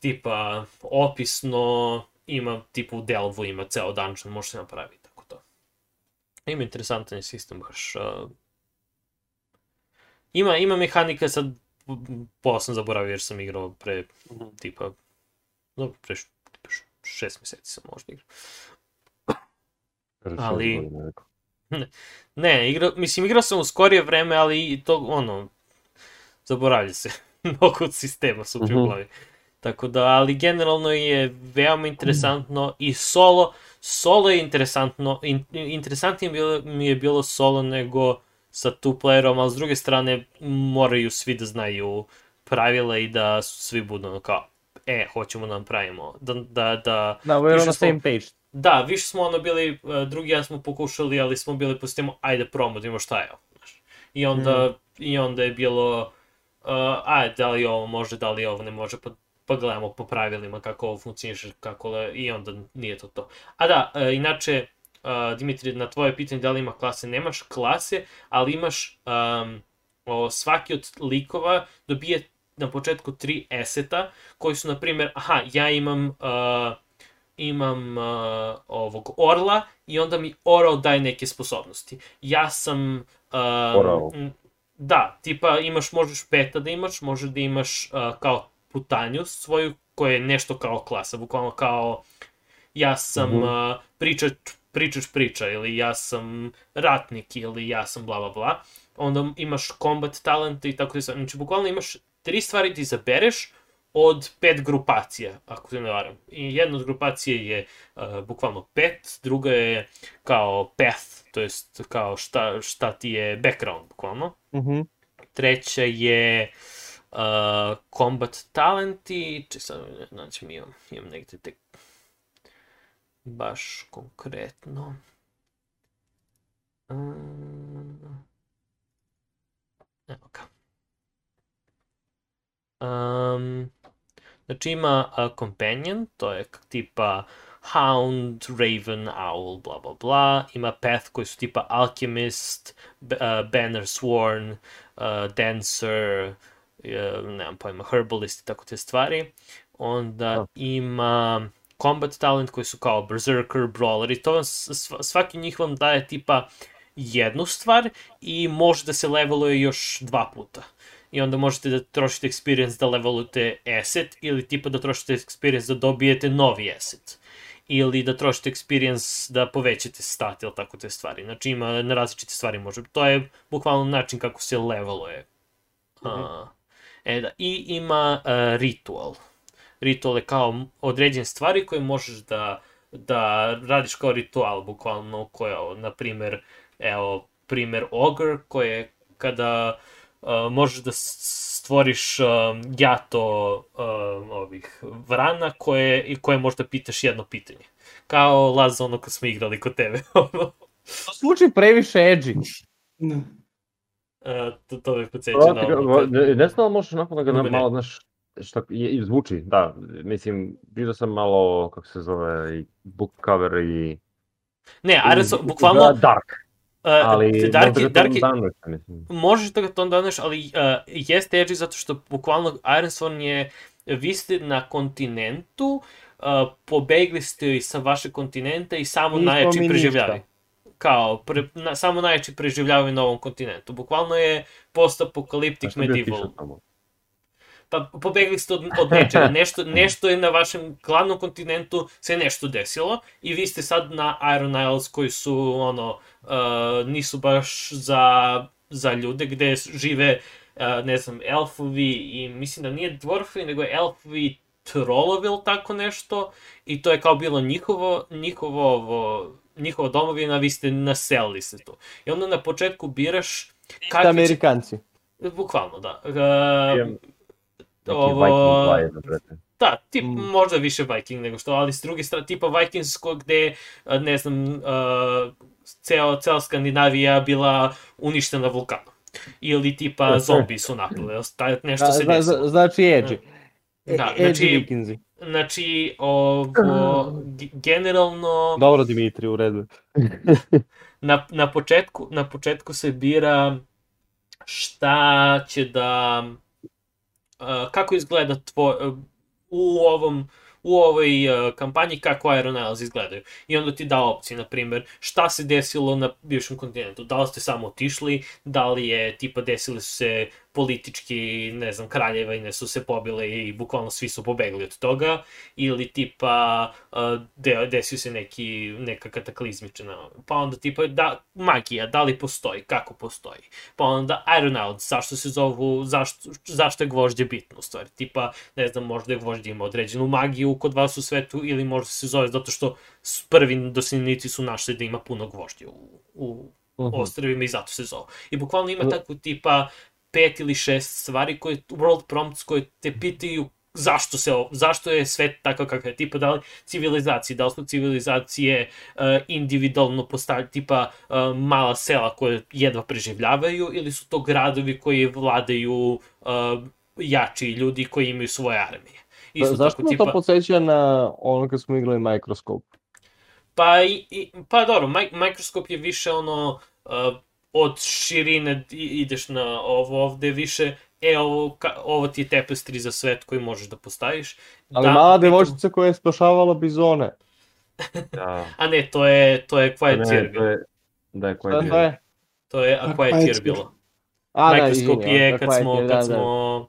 tipa opisno, ima tipa u Delvu ima ceo dungeon, može se napraviti, tako to. Ima interesantan sistem baš. Uh, ima, ima mehanika sad, pola sam zaboravio jer sam igrao pre tipa dobro, pre šest meseci sam možda igrao. Ali-. Ne, igra, mislim, igrao sam u skorije vreme, ali i to, ono, zaboravlja se. Mnogo od sistema su mi u Mhm. glavi. Tako da, ali generalno je veoma interesantno i solo, solo je interesantno, in, interesantnije mi je bilo, mi je bilo solo nego sa two playerom, ali s druge strane moraju svi da znaju pravila i da svi budu ono kao, e, hoćemo da napravimo, da, da, da, Da, we're on the smo- same page. Da, više smo ono bili, e, drugi ja smo pokušali, ali smo bili po sistemu, ajde probamo da imamo šta je ovo. znaš. I onda, I onda je bilo, uh, ajde, da li ovo može, da li ovo ne može, pa, pa gledamo po pravilima kako ovo funkcioniše, kako le, i onda nije to to. A da, e, inače, uh, Dimitri, na tvoje pitanje da li ima klase, nemaš klase, ali imaš um, o, svaki od likova dobije na početku tri eseta koji su, na primjer, aha, ja imam uh, imam uh, ovog orla i onda mi orao daje neke sposobnosti. Ja sam... Uh, Orao. Da, tipa imaš, možeš peta da imaš, možeš da imaš uh, kao putanju svoju, koja je nešto kao klasa, bukvalno kao ja sam Mhm. uh, pričač, pričač priča, ili ja sam ratnik, ili ja sam bla bla bla. Onda imaš combat talent i tako da znači bukvalno imaš tri stvari ti izabereš od pet grupacija, ako se ne varam. I jedna od grupacije je uh, bukvalno pet, druga je kao path, to jest kao šta, šta ti je background, bukvalno. Mhm. Treća je uh, combat talent i, če sad, znači mi imam, imam negde tek baš konkretno. Um, evo ga. Um, znači ima uh, companion, to je tipa Hound, Raven, Owl, bla bla bla. Ima Path koji su tipa Alchemist, B- uh, Banner Sworn, uh, Dancer, uh, nemam pojma, Herbalist i tako te stvari. Onda Da. ima Combat Talent koji su kao Berserker, Brawler i to vam, svaki njih vam daje tipa jednu stvar i može da se leveluje još dva puta. I onda možete da trošite experience da levelujete asset ili tipa da trošite experience da dobijete novi asset. Ili da trošite experience da povećate stat ili tako te stvari. Znači ima na različite stvari može. To je bukvalno način kako se leveluje. A, e da, i ima uh, ritual. Ritual je kao određene stvari koje možeš da, da radiš kao ritual, bukvalno koje, ovo, na primer, evo, primer Ogre, koje kada uh, možeš da stvoriš um, jato um, ovih vrana koje, i koje možda pitaš jedno pitanje. Kao Laza ono kad smo igrali kod tebe. To zvuči previše edgy. Da. Uh, to, to me podsjeća na ono. Ne, ne znam možeš onako da ga ne. malo, znaš, šta, je, i zvuči, da, mislim, vidio sam malo, kako se zove, i book cover i... Ne, Ares, bukvalno, Da, dark, uh, ali Dark, možda ga Dark, to danuješ, mislim. možeš da ga to daneš, ali uh, jeste edgy zato što bukvalno Ironsworn je, vi ste na kontinentu, uh, pobegli ste i sa vašeg kontinenta i samo Nismo najjači preživljavaju. ništa. Kao, pre, na, samo najjači preživljavaju na ovom kontinentu. Bukvalno je bio medieval. piše tamo? Pa pobegli ste od, od nečega, nešto, nešto je na vašem glavnom kontinentu se nešto desilo i vi ste sad na Iron Isles koji su ono, uh, nisu baš za, za ljude gde žive uh, ne znam, elfovi i mislim da nije dvorfovi, nego je elfovi trolovi ili tako nešto i to je kao bilo njihovo, njihovo, ovo, njihova domovina, vi ste naselili se tu. I onda na početku biraš Kakvi Amerikanci. Bukvalno, da. Uh, ovo... Viking. Da, tip, mm. možda više Viking nego što, ali s druge strane, tipa Vikingsko gde, ne znam, uh, ceo, ceo Skandinavija bila uništena vulkanom. Ili tipa zombi su napile, nešto da, se desilo. Znači Edgy. Da, znači, Vikinzi. Znači, ovo, generalno... Dobro, Dimitri, u redu. na, na, početku, na početku se bira šta će da... Kako izgleda tvoj, u ovom u ovoj uh, kampanji kako Aeronauts izgledaju. I onda ti da opcije, na primer, šta se desilo na bivšem kontinentu. Da li ste samo otišli, da li je, tipa, desile su se politički, ne znam, kraljevine su se pobile i bukvalno svi su pobegli od toga, ili tipa de, desio se neki, neka kataklizmična, pa onda tipa da, magija, da li postoji, kako postoji, pa onda Aeronauts, zašto se zovu, zašto, zašto je gvožđe bitno u stvari, tipa, ne znam, možda je gvožđe ima određenu magiju kod vas u svetu, ili možda se zove zato što prvi doseljenici su našli da ima puno gvožđe u, u Uh -huh. ostrevima i zato se zove. I bukvalno ima takvu tipa pet ili šest stvari koje, world prompts koje te pitaju zašto se zašto je svet takav kakav je, tipa da li civilizacije, da li su civilizacije uh, individualno postavljaju, tipa uh, mala sela koje jedva preživljavaju ili su to gradovi koji vladaju uh, jači ljudi koji imaju svoje armije. Isto zašto tako, tipa... to podsjeća na ono kad smo igrali Microscope? Pa, i, i, pa dobro, Microscope je više ono uh, od širine ideš na ovo ovde više, e, ovo, ka, ovo ti je tapestry za svet koji možeš da postaviš. Ali da, mala devojčica koja je spašavala bizone. da. A ne, to je, to je Quiet Tear bilo. Da je Quiet Tear. To je A Quiet Tear bilo. A, da, Microscope je kad smo, kad da, smo...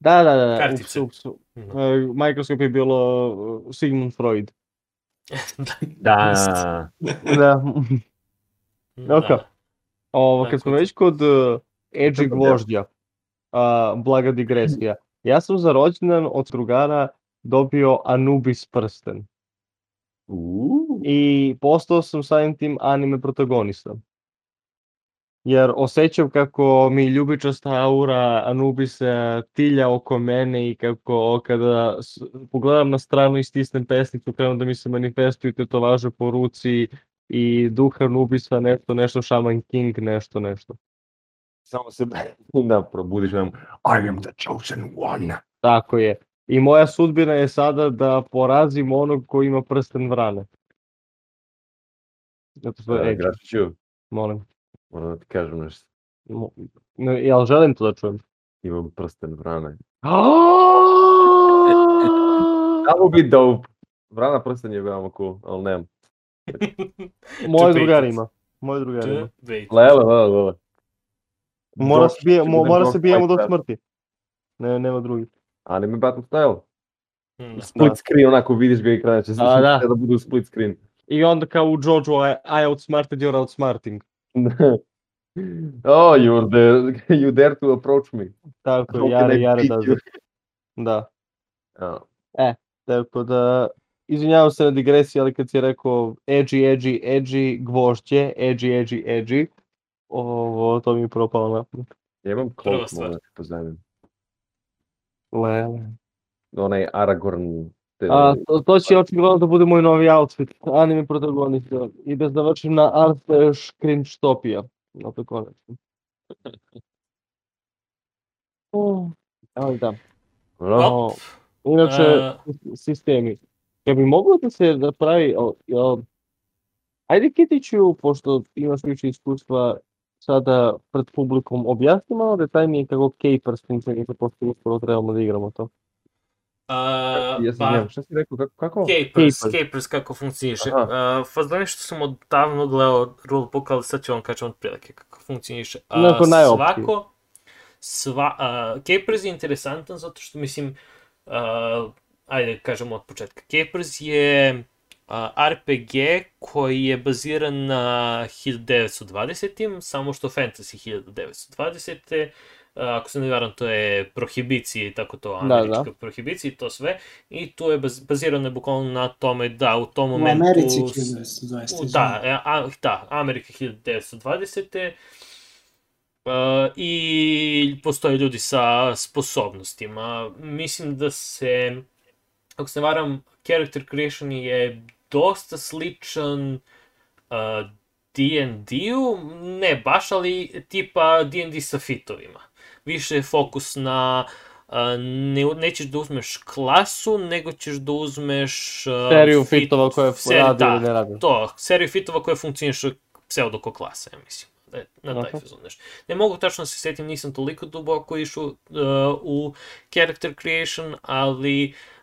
Da, da, da, da. Kartice. Ups, ups. Mm -hmm. uh, Microscope je bilo uh, Sigmund Freud. da. da. da. Ok. Ovo, kad smo već kod uh, edgy gvožđa, uh, blaga digresija, ja sam za rođendan od drugara dobio Anubis prsten. Uh. I postao sam samim tim anime protagonista. Jer osjećam kako mi ljubičasta aura Anubisa tilja oko mene i kako kada pogledam na stranu i stisnem pesnicu, krenu da mi se manifestuju tetovaže po ruci i duha Nubisa, nešto, nešto, Shaman King, nešto, nešto. Samo se da probudiš nam, I am the chosen one. Tako je. I moja sudbina je sada da porazim onog ko ima prsten vrane. Zato što je Grafiću. Molim. Moram da ti kažem nešto. Mo, ne, jel želim to da čujem? Imam prsten vrane. That would be dope. Vrana prsten je veoma cool, ali nemam. Moj drugar ima. Moj drugar ima. Lele, lele, lele. Mora se bije, mo, mora se bijemo do smrti. Ne, nema drugi. Anime Battle Style. Hmm. Split da. screen, onako vidiš ga ekrana, će se da, da. da budu split screen. I onda kao u Jojo, I, I outsmarted, you're outsmarting. oh, you're there, you dare to approach me. Tako, jare, jare, da. Da. Oh. E, tako da, izvinjavam se na digresiji, ali kad si rekao edgy, edgy, edgy, gvožđe, edgy, edgy, edgy, ovo, to mi je propalo na. Ja imam klop, mogu da ti pozdravim. Lele. Onaj Aragorn. Te... A, to, to će očigledno da bude moj novi outfit, anime protagonista. I da završim na art još cringe topija. Opet konačno. ali da. No. Inače, uh... sistemi. Ja bi moglo da se napravi, o, o, ajde Kitiću, pošto imaš više iskustva sada pred publikom, objasni malo detaljnije kako Capers funkcioniše, pošto uskoro trebamo da igramo to. Uh, ja sam pa, šta si rekao, kako? kako? Capers, Capers, Capers kako funkcioniše. Uh, Fazon što sam odavno gledao rulebook, ali sad ću vam kažem od prilike kako funkcioniše. Uh, svako, sva, uh, Capers je interesantan zato što, mislim, uh, ajde kažemo od početka, Capers je uh, RPG koji je baziran na 1920. samo što fantasy 1920. Uh, ako se ne varam, to je prohibicije i tako to, Da, američka da. prohibicija i to sve. I tu je baz, bazirano je bukvalno na tome da u tom U momentu... Americi U, 1920. da, e, a, da, Amerika 1920. Uh, I postoje ljudi sa sposobnostima. Mislim da se, ako se varam, character creation je dosta sličan uh, D&D-u, ne baš, ali tipa D&D sa fitovima. Više je fokus na uh, ne, nećeš da uzmeš klasu, nego ćeš da uzmeš... Uh, Seriju fit- fitova koje ser- radi da, ili ne radi. to, seriju fitova koje funkcionišu pseudo ko klasa, ja mislim. Da je na taj Aha. fazon nešto. Ne mogu tačno da se setim, nisam toliko duboko išao uh, u character creation, ali uh,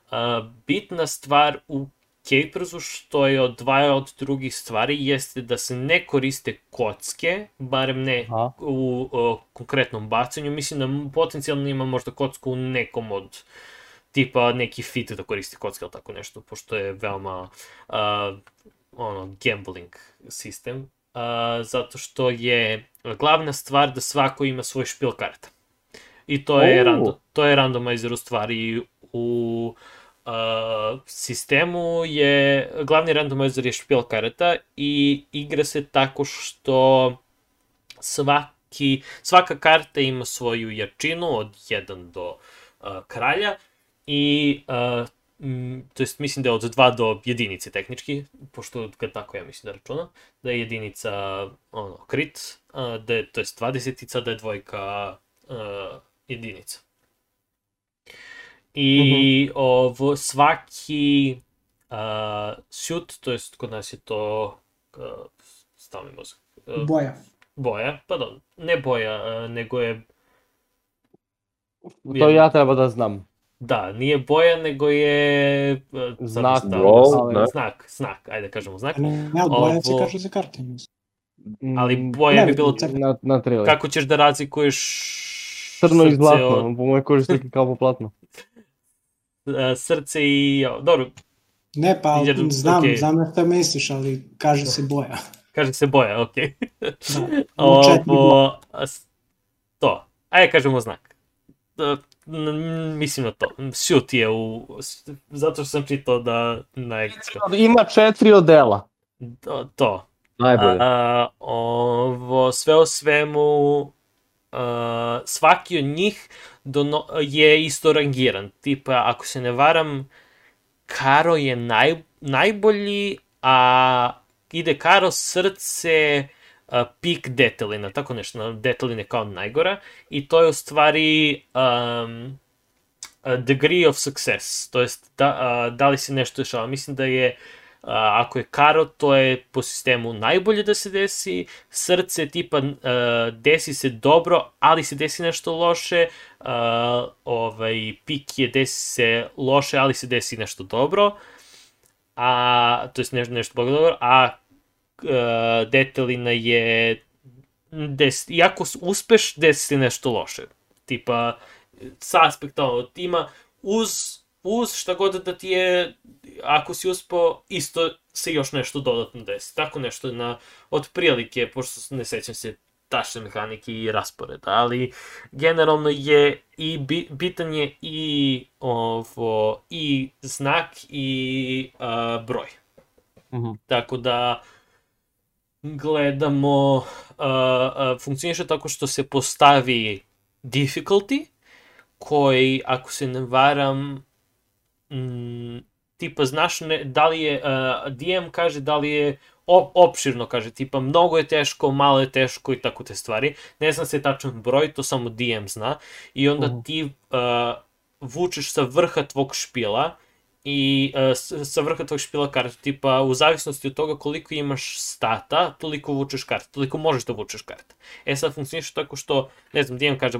bitna stvar u Capersu što je odvaja od drugih stvari jeste da se ne koriste kocke, barem ne Aha. u uh, konkretnom bacanju. Mislim da potencijalno ima možda kocku u nekom od tipa neki fit da koristi kocke ili tako nešto, pošto je veoma uh, ono, gambling sistem, uh, zato što je glavna stvar da svako ima svoj špil karta. I to je, random, to je randomizer u stvari u uh, sistemu je, glavni randomizer je špil karata i igra se tako što svaki, svaka karta ima svoju jačinu od 1 do uh, kralja i uh, to jest mislim da je od 2 do jedinice tehnički, pošto ga tako ja mislim da računam, da je jedinica ono, krit, uh, da je, to jest 20 da je dvojka uh, jedinica. I ovo, svaki uh, suit, to jest kod nas je to uh, stavni mozak, uh, Boja. boja, pardon, ne boja, uh, nego je To ja treba da znam. Da, nije boja, nego je... uh, Znak, stavio- roll, da. Znak, znak, ajde da kažemo znak. Ne, ne, ali boja se Ovo- kaže za karte. mislim. Ali Mm, boja bi ne, bilo... crno. Na, na trili. Kako ćeš da razlikuješ... Crno i zlatno, od- po mojoj koži slike kao po platno. uh, srce i... Dobro, Ne, pa Jer, znam, okej. znam na šta misliš, ali kaže se boja. kaže se boja, okej. Da. Četiri boje. Ovo... To. Ajde kažemo znak. N- mislim na to. Shoot je u... Zato što sam čitao da na engleskom. Ima četiri odela. To. to. Najbolje. A, ovo, sve o svemu, a, svaki od njih dono, je isto rangiran. Tipa, ako se ne varam, Karo je naj, najbolji, a ide Karo srce, a, pik detelina, tako nešto, na detelin je kao najgora, i to je u stvari um, degree of success, to jest da, da li se nešto dešava. Mislim da je a, ako je karo, to je po sistemu najbolje da se desi, srce tipa a, desi se dobro, ali se desi nešto loše, a, ovaj, pik je desi se loše, ali se desi nešto dobro, a, to je nešto, nešto boga dobro, a a, detelina je des, iako uspeš, desi se nešto loše. Tipa, sa aspekta ono, tima, uz, uz šta god da ti je, ako si uspeo, isto se još nešto dodatno desi. Tako nešto na, otprilike, pošto ne sećam se tačne mehanike i rasporeda, ali generalno je i bi, bitan je i ovo i znak i a, broj. Mhm. Tako da gledamo uh, uh, funkcioniše tako što se postavi difficulty koji ako se ne varam mm, tipa znaš ne, da li je uh, DM kaže da li je op, opširno kaže tipa mnogo je teško, malo je teško i tako te stvari. Ne znam se tačan broj, to samo DM zna i onda Mhm. ti uh, vučeš sa vrha tvog špila i uh, sa vrha tvog špila kartu, tipa u zavisnosti od toga koliko imaš stata, toliko vučeš kartu, toliko možeš da vučeš kartu. E sad funkcioniše tako što, ne znam, DM kaže,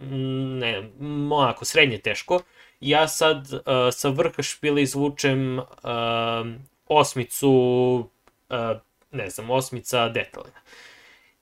ne, onako, srednje teško, ja sad uh, sa vrha špila izvučem uh, osmicu, uh, ne znam, osmica detalina.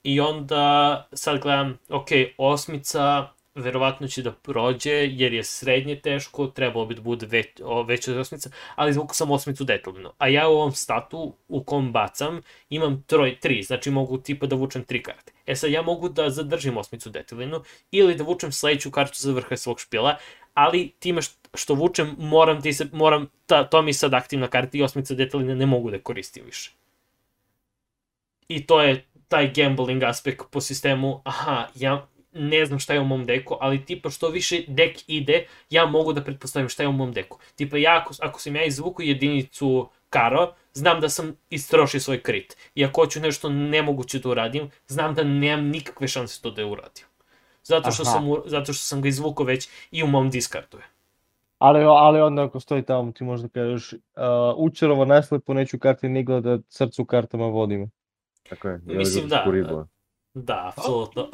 I onda sad gledam, ok, osmica verovatno će da prođe, jer je srednje teško, trebalo bi da bude već, o, veća od osmica, ali zvuku sam osmicu detaljno. A ja u ovom statu u kom bacam imam troj, tri, znači mogu tipa da vučem tri karte. E sad ja mogu da zadržim osmicu detaljno ili da vučem sledeću kartu za vrha svog špila, ali time što vučem moram, ti se, moram ta, to mi je sad aktivna karta i osmica detaljna ne mogu da koristim više. I to je taj gambling aspekt po sistemu, aha, ja ne znam šta je u mom deku, ali tipa što više dek ide, ja mogu da pretpostavim šta je u mom deku. Tipa ja, ako, ako sam ja izvuku jedinicu karo, znam da sam istrošio svoj krit. I ako hoću nešto nemoguće da uradim, znam da nemam nikakve šanse to da uradim. Zato što, Aha. sam, zato što sam ga izvukao već i u mom diskardu je. Ali, ali onda ako stoji tamo ti možda kažeš uh, učerovo naslepo neću karte ni da srcu kartama vodimo. Tako je. Mislim, da. Kuribla. Da, apsolutno. Uh,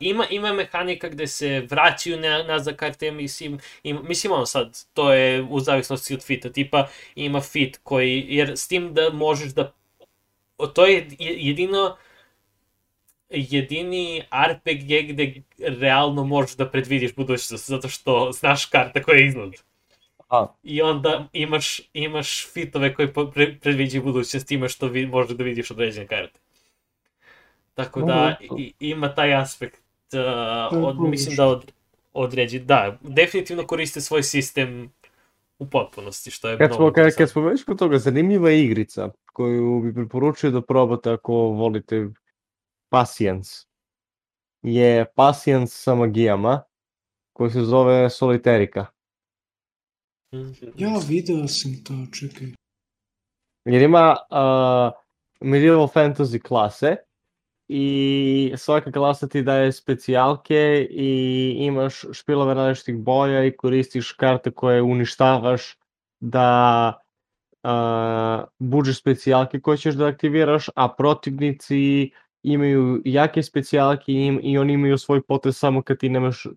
ima, ima mehanika gde se vraćaju na, nazad karte, mislim, ima, mislim ono sad, to je u zavisnosti od fita, tipa ima fit koji, jer s tim da možeš da, to je je- jedino, jedini RPG gde realno možeš da predvidiš budućnost, zato što znaš karta koja je iznad. Aha. I onda imaš, imaš fitove koji pre, predviđaju budućnost time što vi, možeš da vidiš određene karte. Tako da Mhm. i, ima taj aspekt, uh, od, mislim da od, određi, da, definitivno koriste svoj sistem u potpunosti, što je Kad mnogo smo, kad, kad smo već kod toga, zanimljiva igrica koju bi preporučio da probate ako volite Patience je Patience sa magijama koji se zove Soliterika. Ja video sam to, čekaj. Jer ima uh, medieval fantasy klase i svaka klasa ti daje specijalke i imaš špilove različitih boja i koristiš karte koje uništavaš da uh, buđeš specijalke koje ćeš da aktiviraš, a protivnici imaju jake specijalke i, im, i oni imaju svoj potez samo kad ti nemaš uh,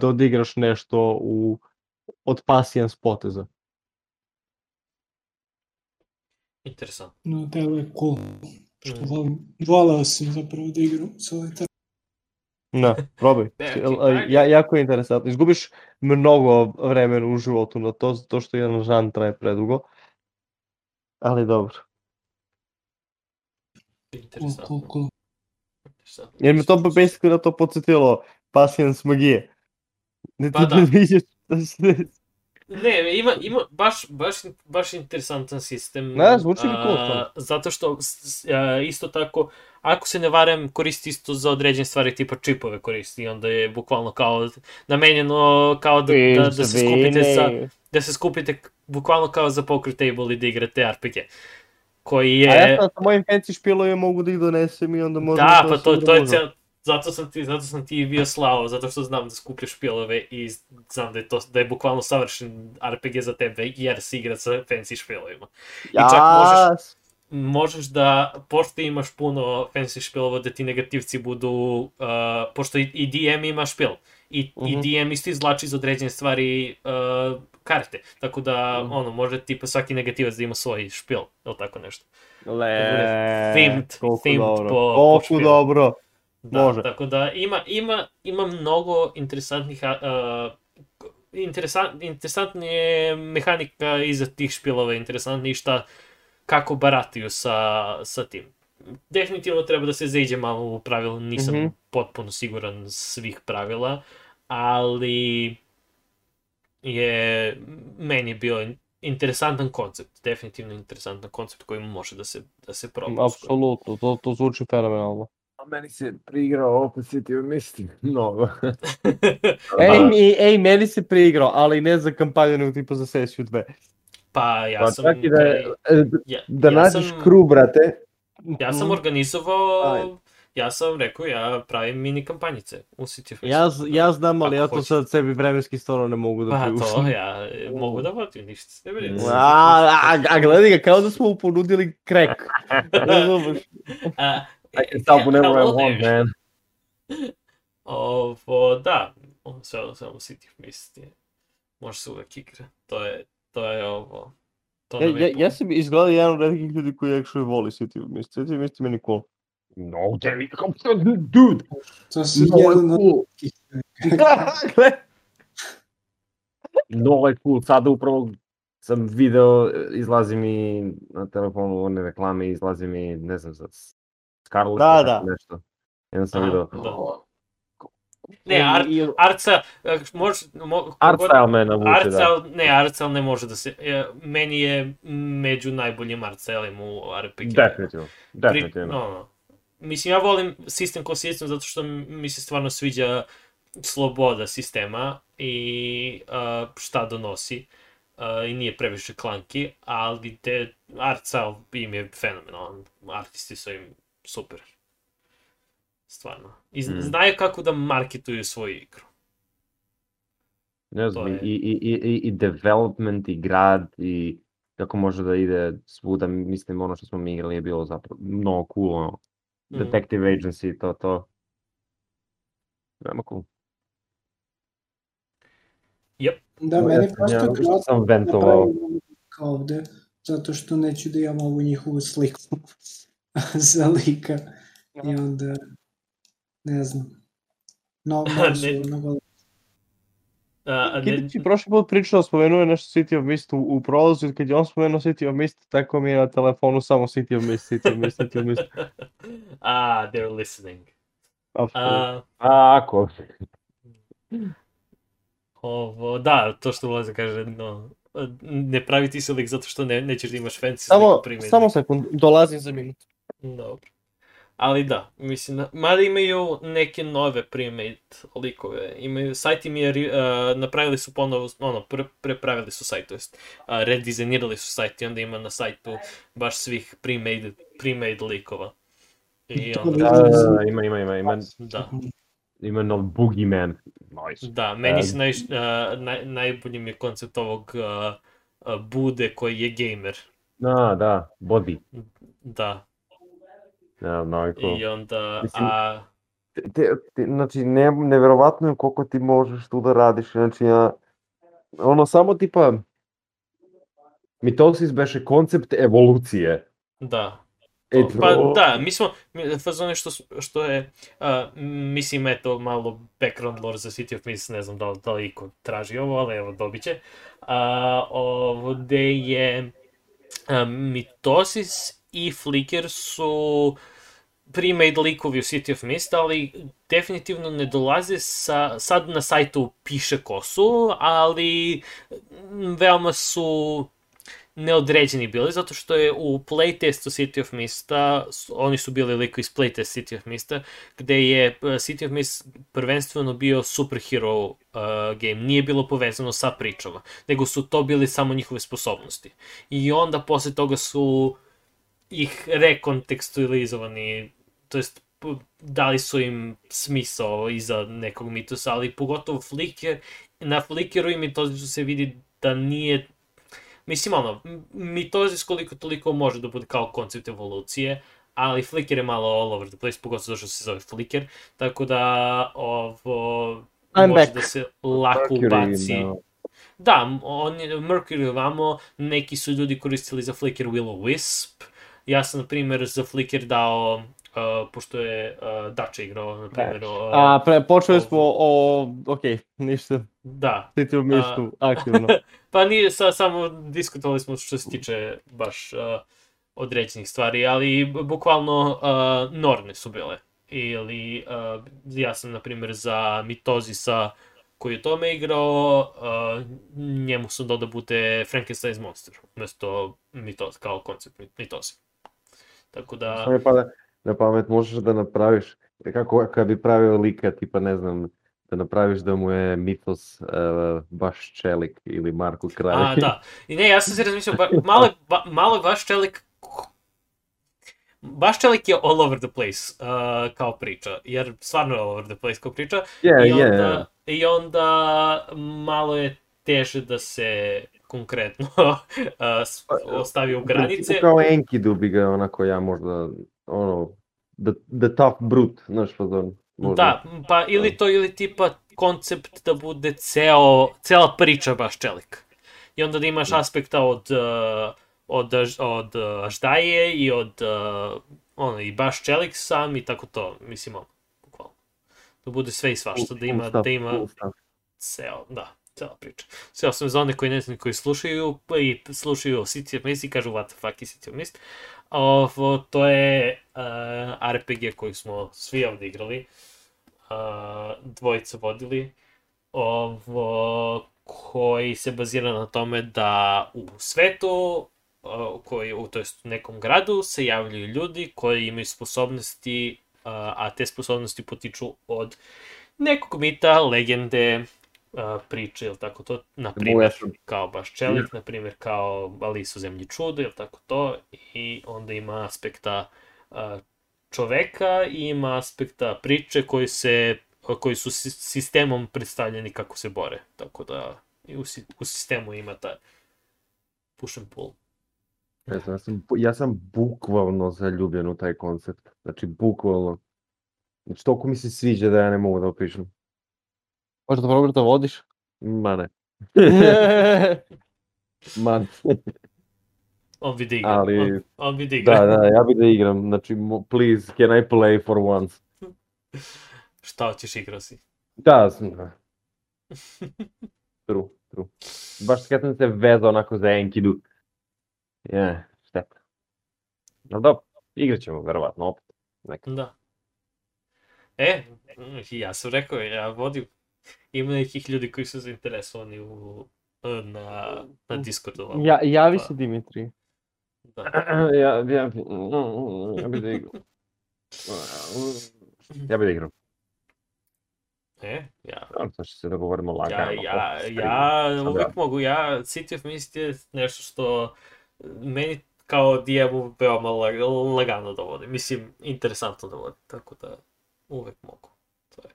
da odigraš nešto u, od pasijans poteza. Interesantno. No, delo je cool. Što Mm. volim, voleo sam zapravo da igram Solitar. Da, probaj. Ne, Či- ok, a, ajde. ja, jako je interesantno. Izgubiš mnogo vremena u životu na to, zato što jedan žan traje predugo. Ali dobro. Cool, Interesantno. cool, cool. Interesantno. Jer me to basically na to podsjetilo Patience magije. Ne Pa da. da vidiš da se. Ne, ima, ima baš, baš, baš interesantan sistem. Ne, zvuči mi cool. Zato što a, isto tako, ako se ne varam, koristi isto za određene stvari, tipa čipove koristi, i onda je bukvalno kao namenjeno kao da, da, da se skupite sa, da se skupite bukvalno kao za poker table i da igrate RPG. Koji je... A ja sam sa mojim fancy špilovima mogu da ih donesem i onda možemo Da, pa to, sve to je cel... Zato sam ti, zato sam ti bio slao, zato što znam da skupljaš špilove i znam da je to, da je bukvalno savršen RPG za tebe, jer se igra sa fancy špilovima. I čak možeš- Možeš da, pošto imaš puno fancy špilova, da ti negativci budu, uh, pošto i, i DM ima špil, i, i Mhm. DM isto izvlači iz određene stvari uh, karte, tako da, Mhm. ono, može tipa svaki negativac da ima svoj špil, ili tako nešto. Le, Themed- koliko themed dobro. po- po koliko špilu. dobro. Da, Može. tako da ima, ima, ima mnogo interesantnih uh, interesant, interesantna je mehanika iza tih špilova, interesantnije šta, kako barataju sa, sa tim. Definitivno treba da se zađe malo u pravilo, nisam Mhm. potpuno siguran svih pravila, ali je meni bio interesantan koncept, definitivno interesantan koncept koji može da se, da se proba. Apsolutno, to, to zvuči fenomenalno. A meni se priigrao opet City of Misty. Mnogo. Ej, mi, ej, meni se priigrao, ali ne za kampanju, nego tipa za sesiju 2. pa ja Pa sam... čak i da, e, ja, da ja nađeš sam- kru, brate. Ja sam organizovao, Ajde. ja sam rekao, ja pravim mini kampanjice u City of Ja, ja znam, ali Ako ja to hoćeš. sad sebi vremenski stvarno ne mogu da Pa priuštim. to, ja e, mogu da vodim, ništa se ne brini. Mm. A, a, a gledaj ga, kao da smo mu ponudili krek. Razumeš? A, I can stop whenever I want, man. Ovo, da, sve samo City of Mist je, može se uvek igra. To je, to je ovo, to Ja, ja, ja sam izgledao jedan od redkih ljudi koji actually voli City of Mist. City of Mist je meni cool. No, Danny, come dude. To su No, jedan od cool. Mnogo je cool, sada upravo sam video, izlazi mi na telefonu one reklame, izlazi mi, ne znam, za Scarlett Da, da. nešto. Jedan sam Aha, video. da. Ne, Ar, Arca, e, može, mo, style me navuče, da. Ne, Arcel ne može da se, e, meni je među najboljim Arcelem u RPG. Definitivno, Pri, definitivno. no, no. Mislim, ja volim sistem ko sistem zato što mi se stvarno sviđa sloboda sistema i uh, šta donosi uh, i nije previše klanki, ali te style im je fenomenalan. Artisti su im super. Stvarno. I Mm. znaju kako da marketuju svoju igru. Ne znam, je- i, i, i, i development, i grad, i kako može da ide svuda, mislim, ono što smo mi igrali je bilo zapravo mnogo cool, ono, Mm. Detective Agency, to, to. Veoma cool. Da, Ja meni prosto ja grad sam ventovao. napravio kao ovde, zato što neću da imam ovu njihovu sliku za lika. I onda, ne znam. No, mnogo su, Ne. mnogo A, ne, je prošli put pričao, spomenuo je nešto City of Mist u, u prolazu i kad je on spomenuo City of Mist, tako mi je na telefonu samo City of Mist, City of Mist, City of Mist. ah, they're listening. Apsolutno. A, ako, ovo, da, to što ulaze kaže, no, ne pravi ti se lik zato što ne, nećeš da imaš fancy Samo, sliku primjeni. samo sekund, dolazim za minut. Dobro. Ali da, mislim, da- mada imaju neke nove pre-made likove. Imaju, sajt im je, uh, napravili su ponovo, ono, pre, prepravili su sajt, to jest, uh, redizajnirali su sajt i onda ima na sajtu baš svih pre-made, pre-made likova. I To onda, da, da, da, ima, ima, ima, ima, da, ima nov Boogeyman. Nice. da, meni se naj, uh, naj, najbolji mi je koncept ovog uh, uh, bude koji je gamer. Da, da, Body. Da, Je cool. i onda, Mislim, a, Te, te, te, znači, ne, neverovatno je koliko ti možeš tu da radiš, znači, ja, ono, samo tipa, mitosis beše koncept evolucije. da, E, Pa to- da, mi smo, mi- fazon je što, što je, a, mislim, eto, malo background lore za City of Mist, ne znam da li, da li iko traži ovo, ali evo, dobit će. A, ovde je a, Mitosis i Flicker su pre-made likovi u City of Mist, ali definitivno ne dolaze sa, sad na sajtu piše ko su, ali veoma su neodređeni bili, zato što je u playtestu City of Mista, oni su bili liko iz playtest City of Mista, gde je uh, City of Mist prvenstveno bio superhero uh, game, nije bilo povezano sa pričama, nego su to bili samo njihove sposobnosti. I onda posle toga su ih rekontekstualizovani, to jest dali su im smisao iza nekog mitosa, ali pogotovo Flicker, na Flickeru i mitozisu se vidi da nije Mislim, ono, mitozis koliko toliko može da bude kao koncept evolucije, ali Flicker je malo all over the place, pogotovo zato što se zove Flicker, tako da ovo I'm može back. da se lako Mercury, ubaci. da. Da, on je, Mercury ovamo, neki su ljudi koristili za Flicker Willow Wisp, ja sam, na primjer, za Flicker dao, uh, pošto je uh, Dače igrao, na primjer, uh, A, pre, počeli smo o, ok, ništa, da, City of Mistu, aktivno. Pa nije, sa, samo diskutovali smo što se tiče baš uh, određenih stvari, ali bukvalno uh, Norne su bile. Ili, uh, ja sam, na primjer, za Mitozisa koji je tome igrao, uh, njemu sam dodao da bude Frankenstein's Monster, umesto Mitoz, kao koncept mit- Mitoza. Tako da, Samo je pada na pamet, možeš da napraviš, kako kad bi pravio lika, tipa ne znam, da napraviš da mu je mitos uh, baš čelik ili Marko Kralj. a da, i ne, ja sam se razmišljao, ba, malo, ba, malo baš čelik Baš čelik je all over the place uh, kao priča, jer stvarno je all over the place kao priča. Je, I onda, I onda malo je teže da se konkretno uh, s- ostavi u granice. Kao Enkidu bi ga onako ja možda, ono, the, the tough brute, znaš, fazon. Možda. Da, pa ili to ili tipa koncept da bude ceo, cela priča baš čelik. I onda da imaš aspekta od, uh, od, Aš- od uh, Aždaje i od ono, i baš čelik sam i tako to, mislim ono, bukvalno. Da bude sve i svašta, da ima, da ima ceo, da, cela priča. Sve osam za one koji ne znaju, koji slušaju pa i slušaju City of Mist i kažu what the fuck is City of Mist. Ovo, to je uh, RPG koji smo svi ovde igrali, uh, dvojica vodili, ovo, koji se bazira na tome da u svetu, uh, koji, u, to jest nekom gradu, se javljaju ljudi koji imaju sposobnosti, uh, a te sposobnosti potiču od nekog mita, legende, uh, priče, ili tako to, na primjer, sam- kao baš čelik, na primjer, kao Alice u zemlji čuda, ili tako to, i onda ima aspekta uh, čoveka i ima aspekta priče koji se koji su si- sistemom predstavljeni kako se bore. Tako da i u, u sistemu ima taj push and pull. Ne znam, ja sam, bu- ja sam bukvalno zaljubljen u taj koncept. Znači, bukvalno. Znači, toliko mi se sviđa da ja ne mogu da opišem. Možda da probaš da vodiš? Ma ne. Ma ne. On bi da igra. Ali- On, on bi da igra. Da, da, ja bih da igram. Znači, please, can I play for once? Šta hoćeš igrao si? Da, sam, da. True, true. Baš kad sam se vezao onako za Enkidu. Je, šteta. No dobro, igrat ćemo verovatno opet. Nekad. Da. E, ja sam rekao, ja vodim. Ima nekih ljudi koji su zainteresovani u, na, na Discordu. Ja, javi Pa. se Dimitri. Da. ja, ja, ja bih da igram. Ja bih da igram. E, ja, Znači se dogovorimo ja, lagano. ja, ja stream. uvek mogu, ja, City of Mist je nešto što meni kao DM-u veoma lag- lagano da vodim. Mislim, interesantno da vodim, tako da uvek mogu. To je.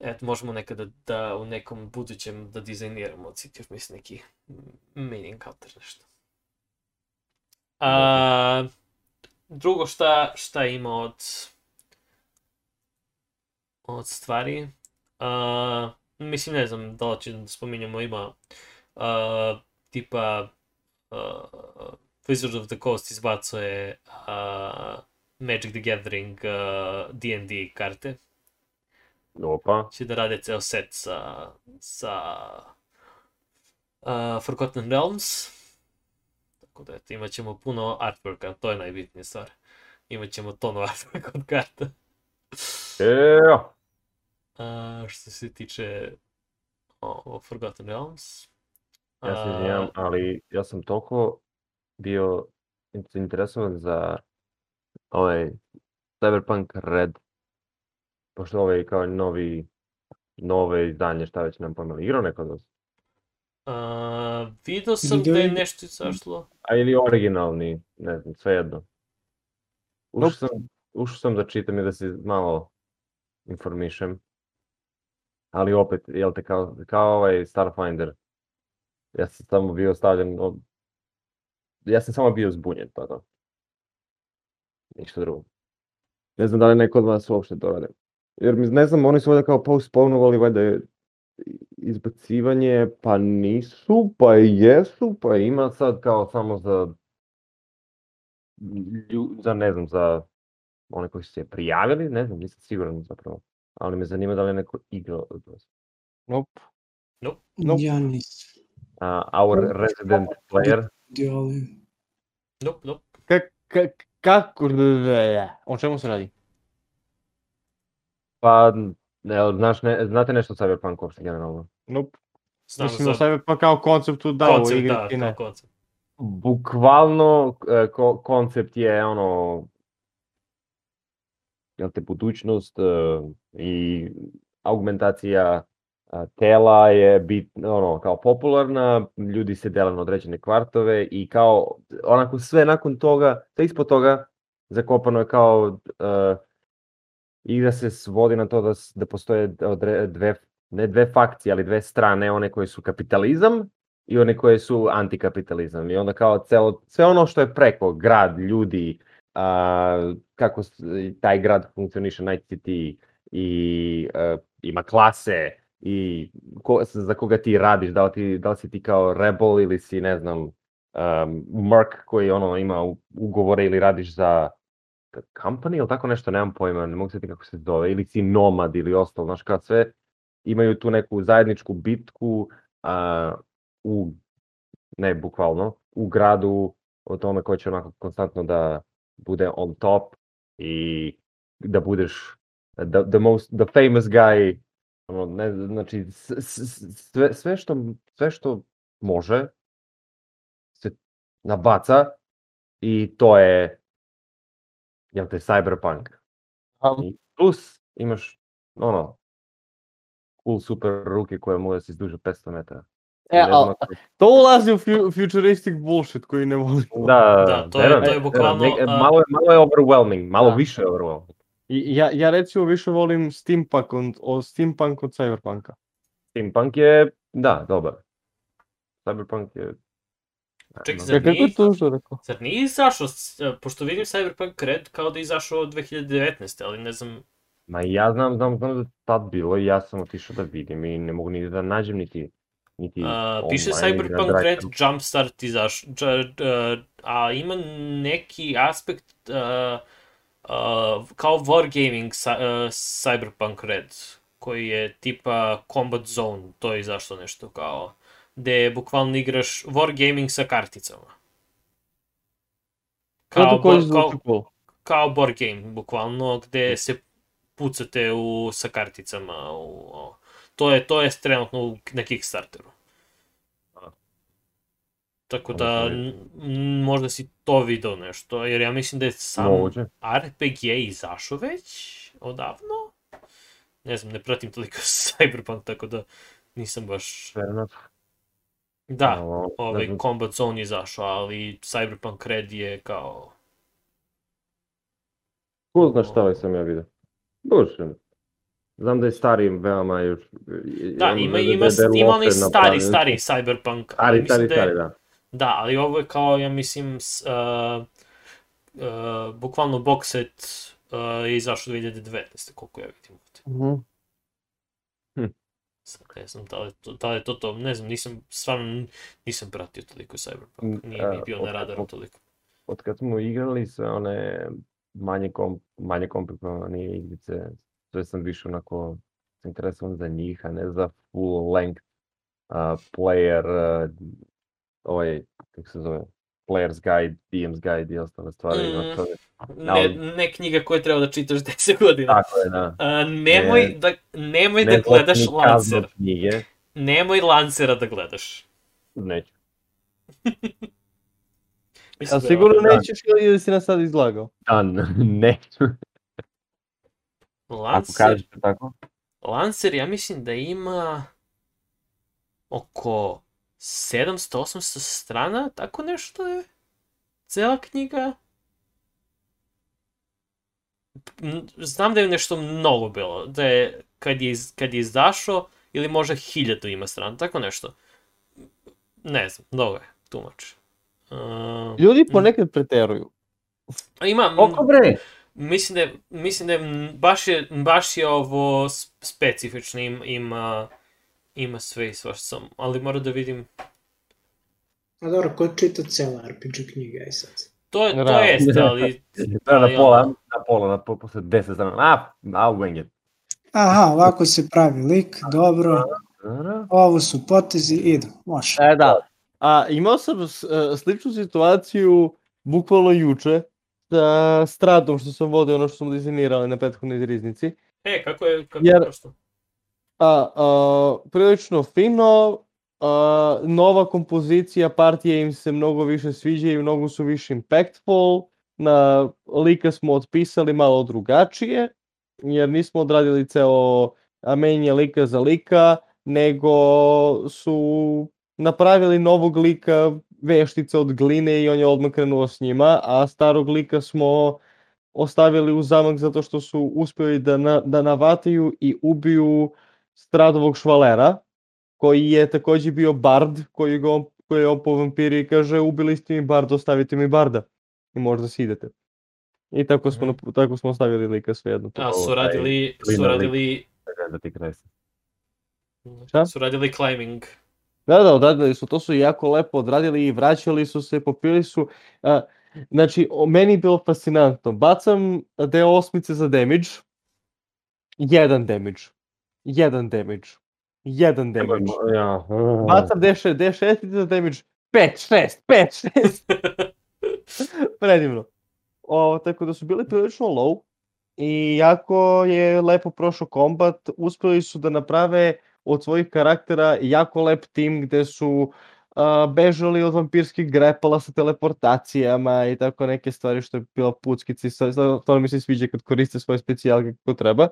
Eto, možemo nekada da u nekom budućem da dizajniramo od City of Mist neki mini encounter nešto. A, drugo šta, šta ima od od stvari. Uh, mislim, ne znam da li će da spominjamo, ima uh, tipa uh, Wizard of the Coast izbacuje uh, Magic the Gathering D&D karte. Opa, Će da rade ceo set sa, sa uh, Forgotten Realms. Tako da, eto, imat ćemo puno artworka, to je najbitnija stvar. Imat ćemo tono artworka od karta. ejo. A, što se tiče o, o Forgotten Realms. Ja se izvinjam, ali ja sam toliko bio interesovan za ovaj Cyberpunk Red, pošto ovaj kao novi, nove izdanje, šta već nam pojmali, igrao neko od? A, video sam Video da je je- nešto izašlo. A ili originalni, ne znam, svejedno. Ušao Nope. sam, ušao sam da čitam i da se malo informišem. Ali opet, jel te, kao, kao ovaj Starfinder, ja sam samo bio stavljen, od... ja sam samo bio zbunjen, pa da. Ništa drugo. Ne znam da li neko od vas uopšte to rade. Jer mi, ne znam, oni su ovdje kao postponovali valjda je izbacivanje, pa nisu, pa i jesu, pa ima sad kao samo za, lju, za ne znam, za one koji su se prijavili, ne znam, nisam siguran zapravo. Ali me zanima da li je neko igrao od vas. Nope. Nope. Nope. Ja nisam Uh, our resident player. Nope, nope. Ka, ka, kako... O čemu se radi? Pa ne, znaš, ne, znate nešto o Cyberpunku uopšte generalno? Nope. Znam Mislim za da sebe pa kao konceptu da u koncept, igri da, ne. koncept. Bukvalno e, ko, koncept je ono jel te budućnost e, i augmentacija a, tela je bit, ono, kao popularna, ljudi se dele na određene kvartove i kao onako sve nakon toga, sve ispod toga zakopano je kao uh, igra se svodi na to da, da postoje dve, ne dve fakcije, ali dve strane, one koje su kapitalizam i one koje su antikapitalizam. I onda kao celo, sve ono što je preko, grad, ljudi, a, kako taj grad funkcioniše, City i a, ima klase i ko, za koga ti radiš, da li, ti, da li si ti kao rebel ili si, ne znam, um, merc koji ono ima ugovore ili radiš za Company ili tako nešto, nemam pojma, ne mogu se kako se zove, ili si Nomad ili ostalo, znaš kao sve imaju tu neku zajedničku bitku a, u, ne bukvalno, u gradu o tome ko će onako konstantno da bude on top i da budeš the, the most, the famous guy, ono, ne, znači, sve, sve, što, sve što može se nabaca i to je, jel te, cyberpunk. Um, I plus imaš, ono, cool super ruke koje mogu da se izduže 500 metara. E, ako- to ulazi u fu- futuristic bullshit koji ne volim. Da, Da, to je- to je bukvalno, a- malo, je, malo je overwhelming, malo Da. više overwhelming. I ja, ja recimo više volim steampunk od, od steampunk od cyberpunka. Steampunk je, da, dobar. Cyberpunk je... Ček, no, zar Ja, nije- rekao? Zar nije izašao, e, pošto vidim Cyberpunk Red kao da je izašao 2019. ali ne znam, Ma ja znam, znam, znam da je tad bilo i ja sam otišao da vidim i ne mogu ni da nađem niti... niti a, piše na Cyberpunk Red. Jumpstart izašao, dž- a ima neki aspekt e, e, kao Wargaming sa- e, Cyberpunk Red, koji je tipa Combat Zone, to je izašlo nešto kao, gde bukvalno igraš Wargaming sa karticama. Kao bo- zvuči cool. kao board game, bukvalno, gde se pucate u, sa karticama. U, o, to, je, to je trenutno na Kickstarteru. Tako da, možda si to video nešto, jer ja mislim da je sam Moguće. RPG izašao već odavno. Ne znam, ne pratim toliko Cyberpunk, tako da nisam baš... Fair enough. Da, Ovo, ne ovaj znam, Combat Zone je izašao, ali Cyberpunk Red je kao... Ko zna šta li sam ja vidio? Duše. Znam da je stari veoma još... Da, ima, da- da- ima, da ima onaj stari, stari Cyberpunk. Stari, stari, da stari, da. Da, ali ovo je kao, ja mislim, s, uh, uh, bukvalno box set uh, je izašao 2019. koliko ja vidim ovde. Mhm. Sad ne znam da li, je to, da li je to to, ne znam, nisam, stvarno nisam pratio toliko Cyberpunk, nije mi a, bio na radaru toliko. Od kad smo igrali sve one manje, kom, manje komplikovane igrice, sve sam više onako zainteresovan za njih, a ne za full length uh, player, uh, ovaj, kako se zove, player's guide, DM's guide i ostale stvari. Mm. Mm. To, Ne, ne knjiga koju treba da čitaš 10 godina. tako je, da. A, nemoj, Ne. da, nemoj da Ne gledaš zlatni kazno Lancer. knjige, Nemoj Lancera da gledaš. neću. Mislim A da sigurno ovo- nećeš ili si nas sad izlagao? Dan, neću. Ako Lancer, kažete tako. Lancer, ja mislim da ima oko 700-800 strana, tako nešto je. Cela knjiga. Znam da je nešto mnogo bilo, da je kad je, iz, kad je izašao, ili možda hiljadu ima strana, tako nešto. Ne znam, mnogo je, much. Uh, Ljudi ponekad preteruju. ima, Koliko bre? Mislim da je, mislim da je baš je, baš je ovo specifično, im, ima, ima sve i svašta sam, ali moram da vidim, A dobro, ko čita cela RPG knjiga i sad? To, je, to Realno. jeste, ali, Da, na pola, na pola, na pola, posle 10 strana. A, wing it. Aha, ovako se pravi lik, dobro, Da, ovo su potezi, idu, može. E, da. A imao sam s- e, sličnu situaciju bukvalno juče sa stradom što sam vodio ono što smo dizajnirali na prethodnoj riznici. e, kako je, kako Jer- je prosto? A, a, prilično fino, a, nova kompozicija partije im se mnogo više sviđa i mnogo su više impactful. Na lika smo otpisali malo drugačije, jer nismo odradili ceo menje lika za lika, nego su napravili novog lika veštica od gline i on je odmah krenuo s njima, a starog lika smo ostavili u zamak zato što su uspeli da, na, da navataju i ubiju Stradovog švalera, koji je takođe bio bard, koji, ga on, koji je on povampirio i kaže ubili ste mi barda, ostavite mi barda i možda si idete. I tako smo, mm tako smo ostavili lika svejedno. A, su ovaj, radili, su radili, da ti kresi. Šta? su radili climbing. Da, da, odradili su, to su jako lepo odradili i vraćali su se, popili su. A, Znači, o, meni je bilo fascinantno. Bacam deo osmice za damage, jedan damage, jedan damage, jedan damage. Ja. Bacam D6, D6 za damage, 5, 6, 5, 6. Predivno. O, tako da su bili prilično low i jako je lepo prošao kombat, uspeli su da naprave od svojih karaktera jako lep tim gde su uh, bežali od vampirskih grepala sa teleportacijama i tako neke stvari što je bila puckica i to mi se sviđa kad koriste svoje specijalke kako treba.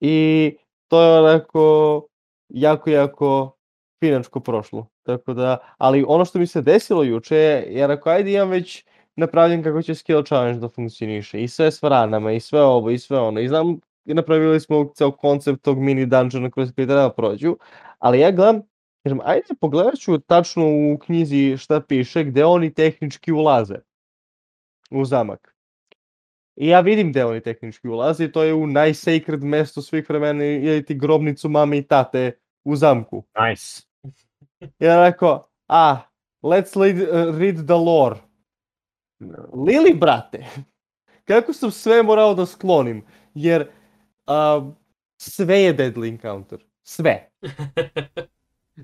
I to je onako jako, jako finačko prošlo. Tako da, ali ono što mi se desilo juče je, jer ako ajde imam već napravljen kako će skill challenge da funkcioniše i sve s vranama i sve ovo i sve ono i znam napravili smo ceo koncept tog mini dungeona koji koji treba da prođu, ali ja gledam, kažem, ajde pogledat ću tačno u knjizi šta piše, gde oni tehnički ulaze u zamak. I ja vidim gde oni tehnički ulaze i to je u najsacred mesto svih vremena ili ti grobnicu mame i tate u zamku. Nice. Ja rekao, ah, let's read, uh, read the lore. Lili, brate, kako sam sve morao da sklonim, jer uh, sve je deadly encounter. Sve.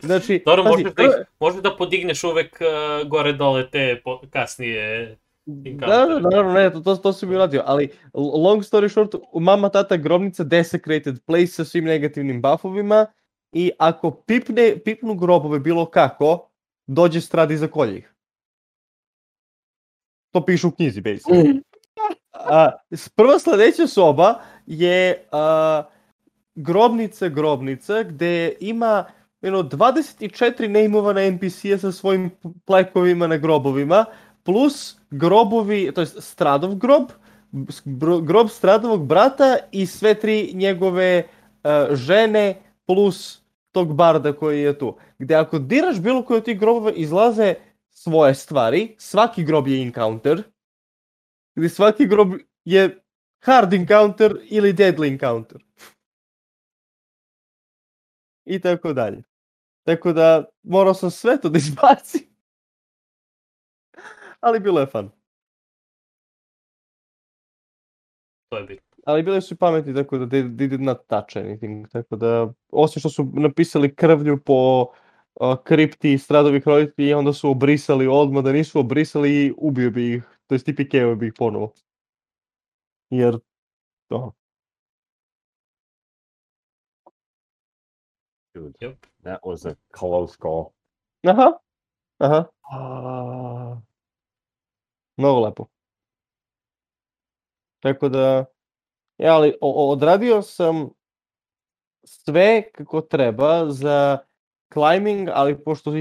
Znači, Dobro, pazi, možeš da, ih, možeš da podigneš uvek uh, gore-dole te po, kasnije Da, da, naravno, ne, to, to, to sam mi uradio, ali long story short, mama, tata, grobnica, desecrated place sa svim negativnim buffovima i ako pipne, pipnu grobove bilo kako, dođe stradi za kolje ih. To piše u knjizi, basically. A, prva sledeća soba je a, grobnica grobnica gde ima know, 24 neimovana NPC-a sa svojim plekovima na grobovima, plus grobovi, to je Stradov grob, grob Stradovog brata i sve tri njegove uh, žene plus tog barda koji je tu. Gde ako diraš bilo koje od tih grobova izlaze svoje stvari, svaki grob je encounter, gde svaki grob je hard encounter ili deadly encounter. I tako dalje. Tako da morao sam sve to da izbacim. Ali bilo je fun. To je bitno. Ali bili su i pametni tako da they, they did not touch anything. Tako da, osim što su napisali krvlju po uh, kripti stradovih roditelji, onda su obrisali odmah, da nisu obrisali, ubio bi ih, to jest i pikeo bi ih ponovo. Jer, to. Dude, Yep. that was a close call. Aha, aha. A... Mnogo lepo. Tako da, ja, ali o, odradio sam sve kako treba za climbing, ali pošto uh,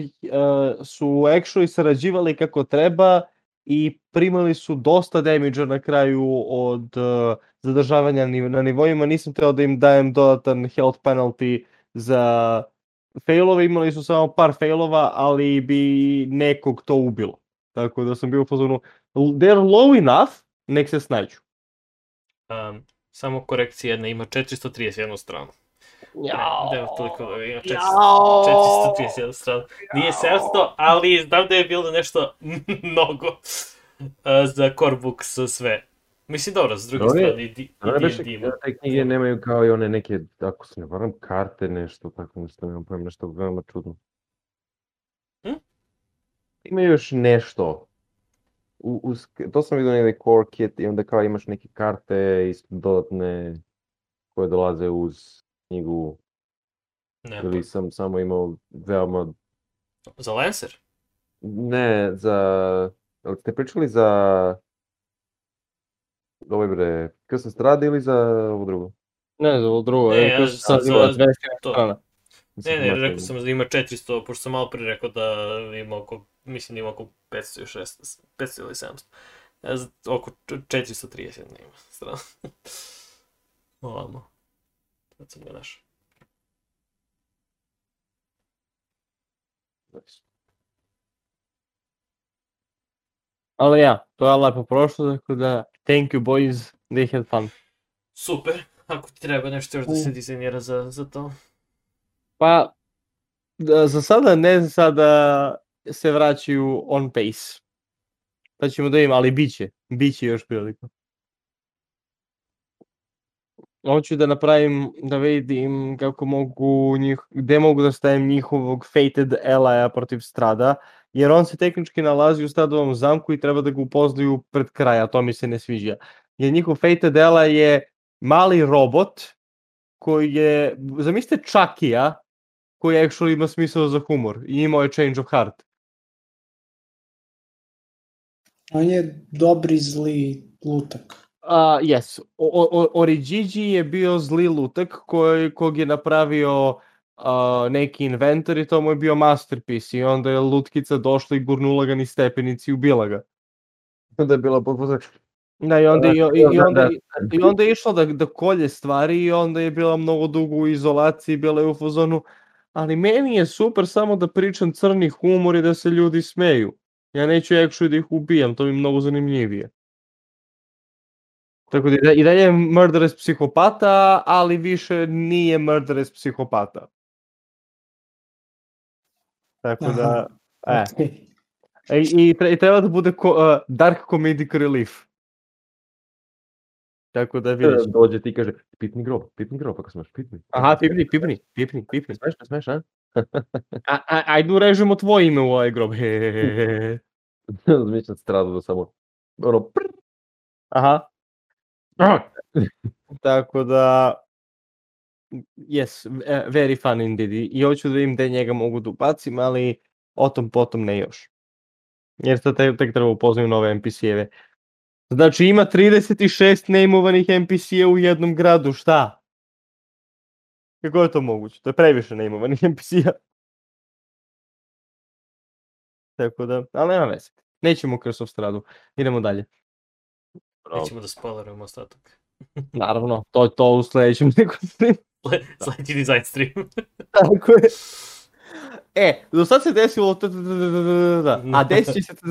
su actually sarađivali kako treba i primali su dosta damage na kraju od uh, zadržavanja na nivoima, nisam teo da im dajem dodatan health penalty za failove, imali su samo par failova, ali bi nekog to ubilo. Tako da sam bio u fazonu, they're low enough, nek se snađu. Um, samo korekcija jedna, ima 431 stranu. Jao. Da, toliko da ima 400, Jao. 431 stranu. Nije 700, ali znam da je bilo nešto mnogo uh, za core book sa sve. Mislim, dobro, s druge strane, i, ne i D&D ima. te knjige nemaju kao i one neke, ako se ne varam, karte, nešto tako, nešto, nemam pojem, nešto veoma čudno. Hm? Ima još nešto. U, uz, to sam vidio negde core kit i onda kao imaš neke karte i dodatne koje dolaze uz knjigu Ne, ili sam samo imao veoma za Lancer? Ne, za... Jel ste pričali za... Ovo bre, Krsan strada ili za ovo drugo? Ne, za ovo drugo, Ne, ja ja, za- sad za- ima 200 to. strana. Ne, ne, rekao sam da ima 400, pošto sam malo pre rekao da ima oko, mislim da ima oko 500 ili 600, 500 ili 700. Ja, z- oko 430 ne ima strana. Ovamo. Sad sam ga našao. Ali ja, to je lepo prošlo, tako da thank you boys, they had fun. Super, ako ti treba nešto još da se dizajnira za, za to. Pa, da, za sada ne, sada se vraćaju on pace. Sad ćemo da imamo, ali bit će. Bit će još prilika. Hoću da napravim, da vidim kako mogu njih, gde mogu da stavim njihovog Fated Ally protiv Strada, jer on se tehnički nalazi u Stradovom zamku i treba da ga upoznaju pred kraja, to mi se ne sviđa. Jer njihov Fated Ally je mali robot koji je, zamislite Chucky-a, koji actually ima smisao za humor i imao je Change of Heart. On je dobri zli lutak. Uh, yes, o, o, Origigi je bio zli lutak koji, kog je napravio uh, neki inventor i to mu je bio masterpiece i onda je lutkica došla i gurnula ga ni stepenici i ubila ga. Onda je bila potpuno... Da, i onda, i, i, i Da, onda, da. i onda je išla da, da kolje stvari i onda je bila mnogo dugo u izolaciji, bila je u fazonu, ali meni je super samo da pričam crni humor i da se ljudi smeju. Ja neću actually da ih ubijam, to mi je mnogo zanimljivije. Tako da i da- i dalje je murderous psihopata, ali više nije murderous psihopata. Tako da, e, okej. e, i, tre- i treba da bude ko, uh, dark comedic relief. Tako da vidjet ćemo. Dođe ti kaže, pitni grob, pitni grob, ako smeš, pitni. Aha, pipni, pipni, pipni, pipni. Smeš, ne smeš, a? A, a, ajde urežemo tvoje ime u ovaj grob. Zmišljam stradu da samo, ono, prr, Aha. Tako da, yes, e, very fun indeed. I hoću da vidim gde njega mogu da ubacim, ali o tom potom ne još. Jer sad tek, tek treba upoznaju nove NPC-eve. Znači ima 36 neimovanih NPC-a u jednom gradu, šta? Kako je to moguće? To je previše neimovanih NPC-a. Tako da, ali nema veze. Nećemo Curse of Stradu. Idemo dalje. Nećemo da spoilerujemo ostatak. Naravno, to to u sledećem nekom streamu. Sledeći design stream. Tako je. E, do sad se desilo t- a desit će se t-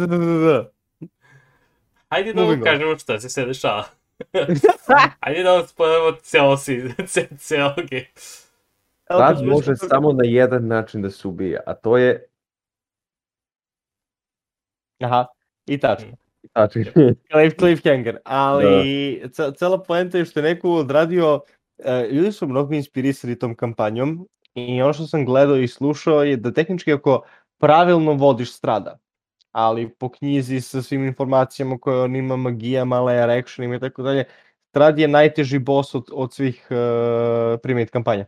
Hajde da vam on. kažemo šta se sve dešava. Hajde da vam spoilerujemo ceo si, ce, ceo game. Smo može samo na jedan način da se ubije, a to je, Aha, i tačno. znači, Cliff, cliffhanger, ali ce- cela poenta je što je neko odradio, e, ljudi su mnogo inspirisani tom kampanjom i ono što sam gledao i slušao je da tehnički ako pravilno vodiš strada, ali po knjizi sa svim informacijama koje on ima, magijama, layer actionima i tako dalje, strad je najteži boss od, od svih uh, primit kampanja.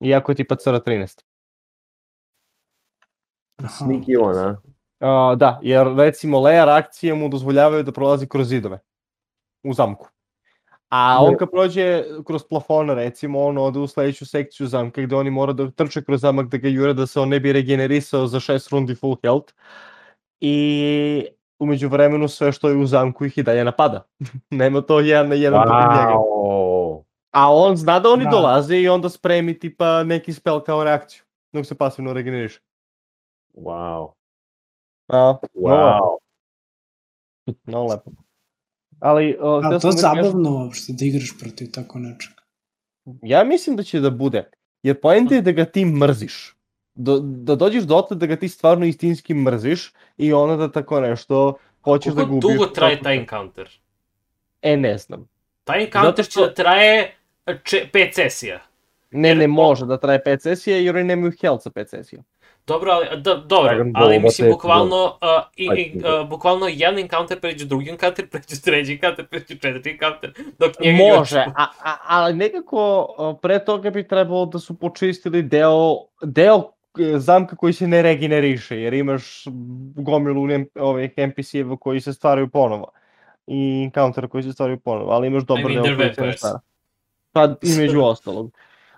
Iako je tipa CR 13. Aha. sneaky one, a? Uh, da, jer recimo layer akcije mu dozvoljavaju da prolazi kroz zidove u zamku. A on kad prođe kroz plafone, recimo, on ode u sledeću sekciju zamka gde oni mora da trče kroz zamak da ga jure da se on ne bi regenerisao za šest rundi full health. I umeđu vremenu sve što je u zamku ih i dalje napada. Nema to jedan na jedan protiv njega. Wow. A on zna da oni Da. dolaze i onda spremi tipa neki spell kao reakciju. Dok se pasivno regeneriše. Wow. A, no, Wow. no lepo. Ali, o, A hteo to je da zabavno uopšte da igraš protiv tako nečeg. Ja mislim da će da bude. Jer poenta je da ga ti mrziš. Do, da dođeš dotle da ga ti stvarno istinski mrziš i onda da tako nešto hoćeš da Koliko gubiš. dugo traje taj encounter? E, ne znam. Taj encounter što- će da traje če, 5 sesija. Ne, Jer- ne može da traje 5 sesija jer oni nemaju health sa 5 sesija. Dobro, ali, da, dobro, Dragon ali mislim, bukvalno, uh, i, i, dobro. uh, bukvalno jedan encounter pređe drugi encounter, pređe treći encounter, pređe u četvrti encounter, dok njega Može, još- a, a, ali nekako pre toga bi trebalo da su počistili deo, deo e, zamka koji se ne regeneriše, jer imaš gomilu ovih NPC-eva koji se stvaraju ponovo i encountera koji se stvaraju ponovo, ali imaš dobar I mean, deo koji se ne stvara. Pa između ostalog.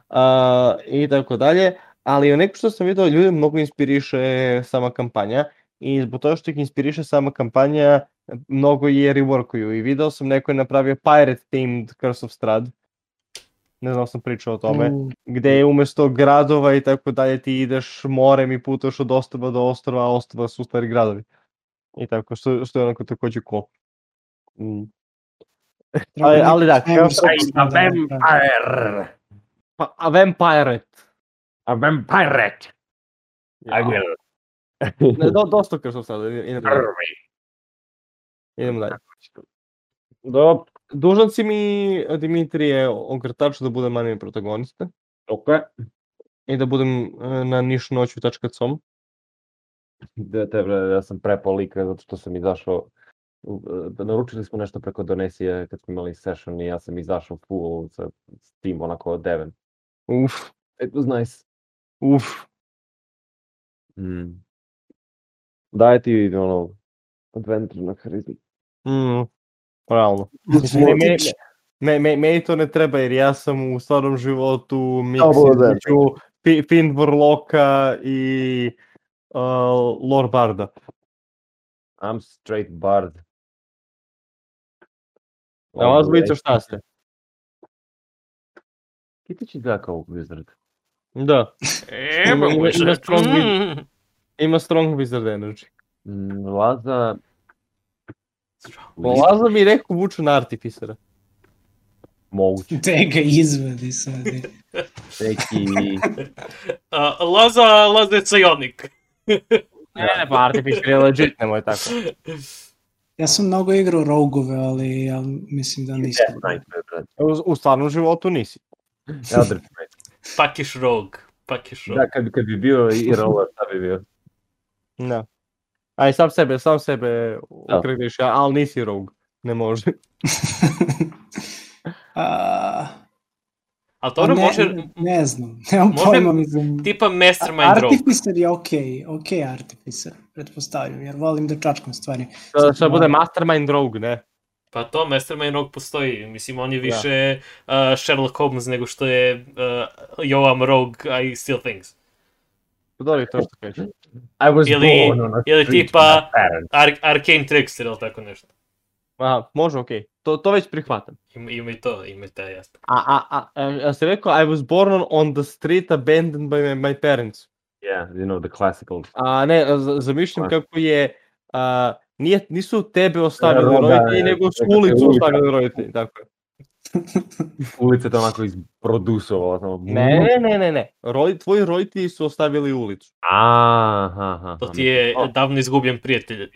Uh, I tako dalje, ali neko što sam vidio, ljudi mnogo inspiriše sama kampanja i zbog toga što ih inspiriše sama kampanja, mnogo je reworkuju i video sam neko je napravio pirate themed Curse of Strad. Ne znam, sam pričao o tome. U, Gde je umesto gradova i tako dalje ti ideš morem i putaš od ostrva do ostrva, a ostrva su u stvari gradovi. I tako, što, što je onako takođe cool. Mm. Ali, ali da, person a da. Vampire. Pa, a vampire. A vampire. I will. Ne, do, dosta kršo sad, idemo dalje. Dalje. Dobro, Dužan si mi, Dimitrije, ogrtač da budem anime protagonista ok. i da budem e, na nišnoću.com. Da, te, bre, ja sam prepao lika zato što sam izašao da naručili smo nešto preko Donesije kad smo imali session i ja sam izašao full sa s tim onako deven. Uf, It was nice. Uf. Mm. Daje ti ono adventure na harizmu. Mm, realno. Meni, me, me, meni to ne treba jer ja sam u stvarnom životu da. Fi- Finn Warlocka i uh, Lord Barda. I'm straight bard. A vas dvojica šta ste? Kitić izgleda kao wizard. Da, Evo, Ima- ima- ima strong Mm. ima strong wizard energy. Mm, Laza... Laza mi rekao vuče na artificera. Moguće. Te ga izvadi sad. Neki... A, Laza, Laza je cajonik. Ne, ne, pa artificer je legit, nemoj tako. Ja sam mnogo igrao rogove, ali ja mislim da nisam. U, u stvarnom životu nisi. Elder Knight. Pakiš rog. Pakiš rog. Da, kad, kad bi bio i roller, šta bi bio? Da. Aj, sam sebe, sam sebe Da. ukreneš, ali nisi rogue. Ne može. A, Ali dobro, ne, može, Ne znam, nemam može pojma, mislim. tipa Mastermind rog. Artificer je okej, okej Artificer, pretpostavljam, jer volim da čačkam stvari. Da, šta bude mastermind rogue, ne? Pa to, Mastermind rog postoji. Mislim, on je više uh, Sherlock Holmes nego što je uh, yo, I'm rogue, I steal things. Pa dobro, to što kažeš. I was Ili- born on a ili street tipa-. Ar Arcane Trickster ili tako nešto. Aha, može, okej. To, to već prihvatam. Ima, ima i to, ima i taj jasno. A, a, a, a, ja sam rekao, I was born on, on the street abandoned by my, my parents. Yeah, you know, the classical. A ne, zamišljam kako je, a, nije, nisu tebe ostavili Da, da, roditelji, da, nego su ulicu ostavili roditelji, tako je. Ulica to onako izprodusovala. Samo... Ne, ne, ne, ne, ne. Rodi, tvoji roditelji su ostavili ulicu. Aha, aha. To ti je O, davno izgubljen prijatelj. Uh,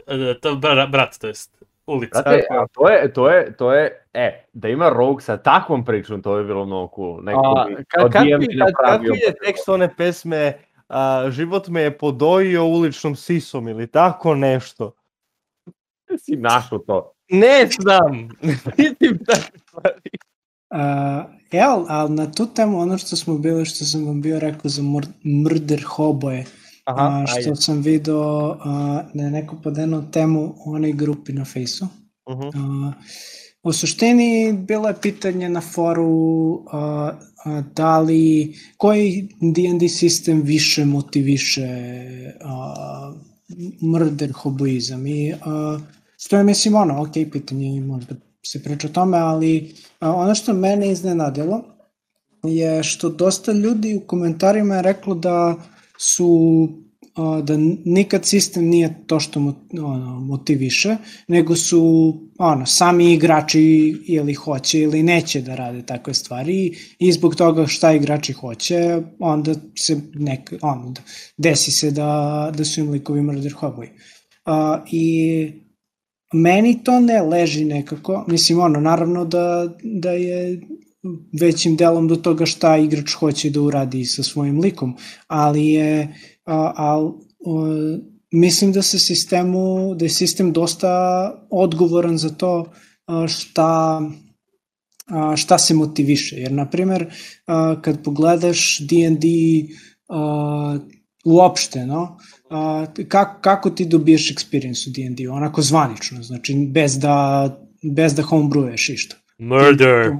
to bra, brat, to jest ulica. Brate, a to je, to je, to je, e, da ima Rogue sa takvom pričom, to je bilo mnogo cool. Neko A, bi, ka, od kako, je, bi ka, kako napravio je tekst one pesme a, Život me je podojio uličnom sisom ili tako nešto? si našao to. Ne znam, vidim takve stvari. Uh, evo, ali na tu temu ono što smo bili, što sam vam bio rekao za mur, Murder Hoboje, Aha, a, što ajde. sam video a, da je neko podenuo temu u onoj grupi na Fejsu. Uh A, u suštini bilo je pitanje na foru a, a, da li, koji D&D sistem više motiviše a, murder hoboizam i a, što je mislim ono, ok, pitanje i možda se priča o tome, ali a, ono što mene iznenadilo je što dosta ljudi u komentarima je reklo da su a, da nikad sistem nije to što mo, ono, motiviše, nego su ono, sami igrači ili hoće ili neće da rade takve stvari i zbog toga šta igrači hoće, onda se nek, ono, desi se da, da su im likovi murder hoboji. Uh, I meni to ne leži nekako, mislim ono, naravno da, da je većim delom do toga šta igrač hoće da uradi sa svojim likom, ali je a, al, o, mislim da se sistemu, da je sistem dosta odgovoran za to a, šta a, šta se motiviše. Jer, na primer, a, kad pogledaš D&D a, uopšte, no, a, kako, kako ti dobiješ experience u D&D? Onako zvanično, znači bez da, bez da homebrewuješ išta. Murder.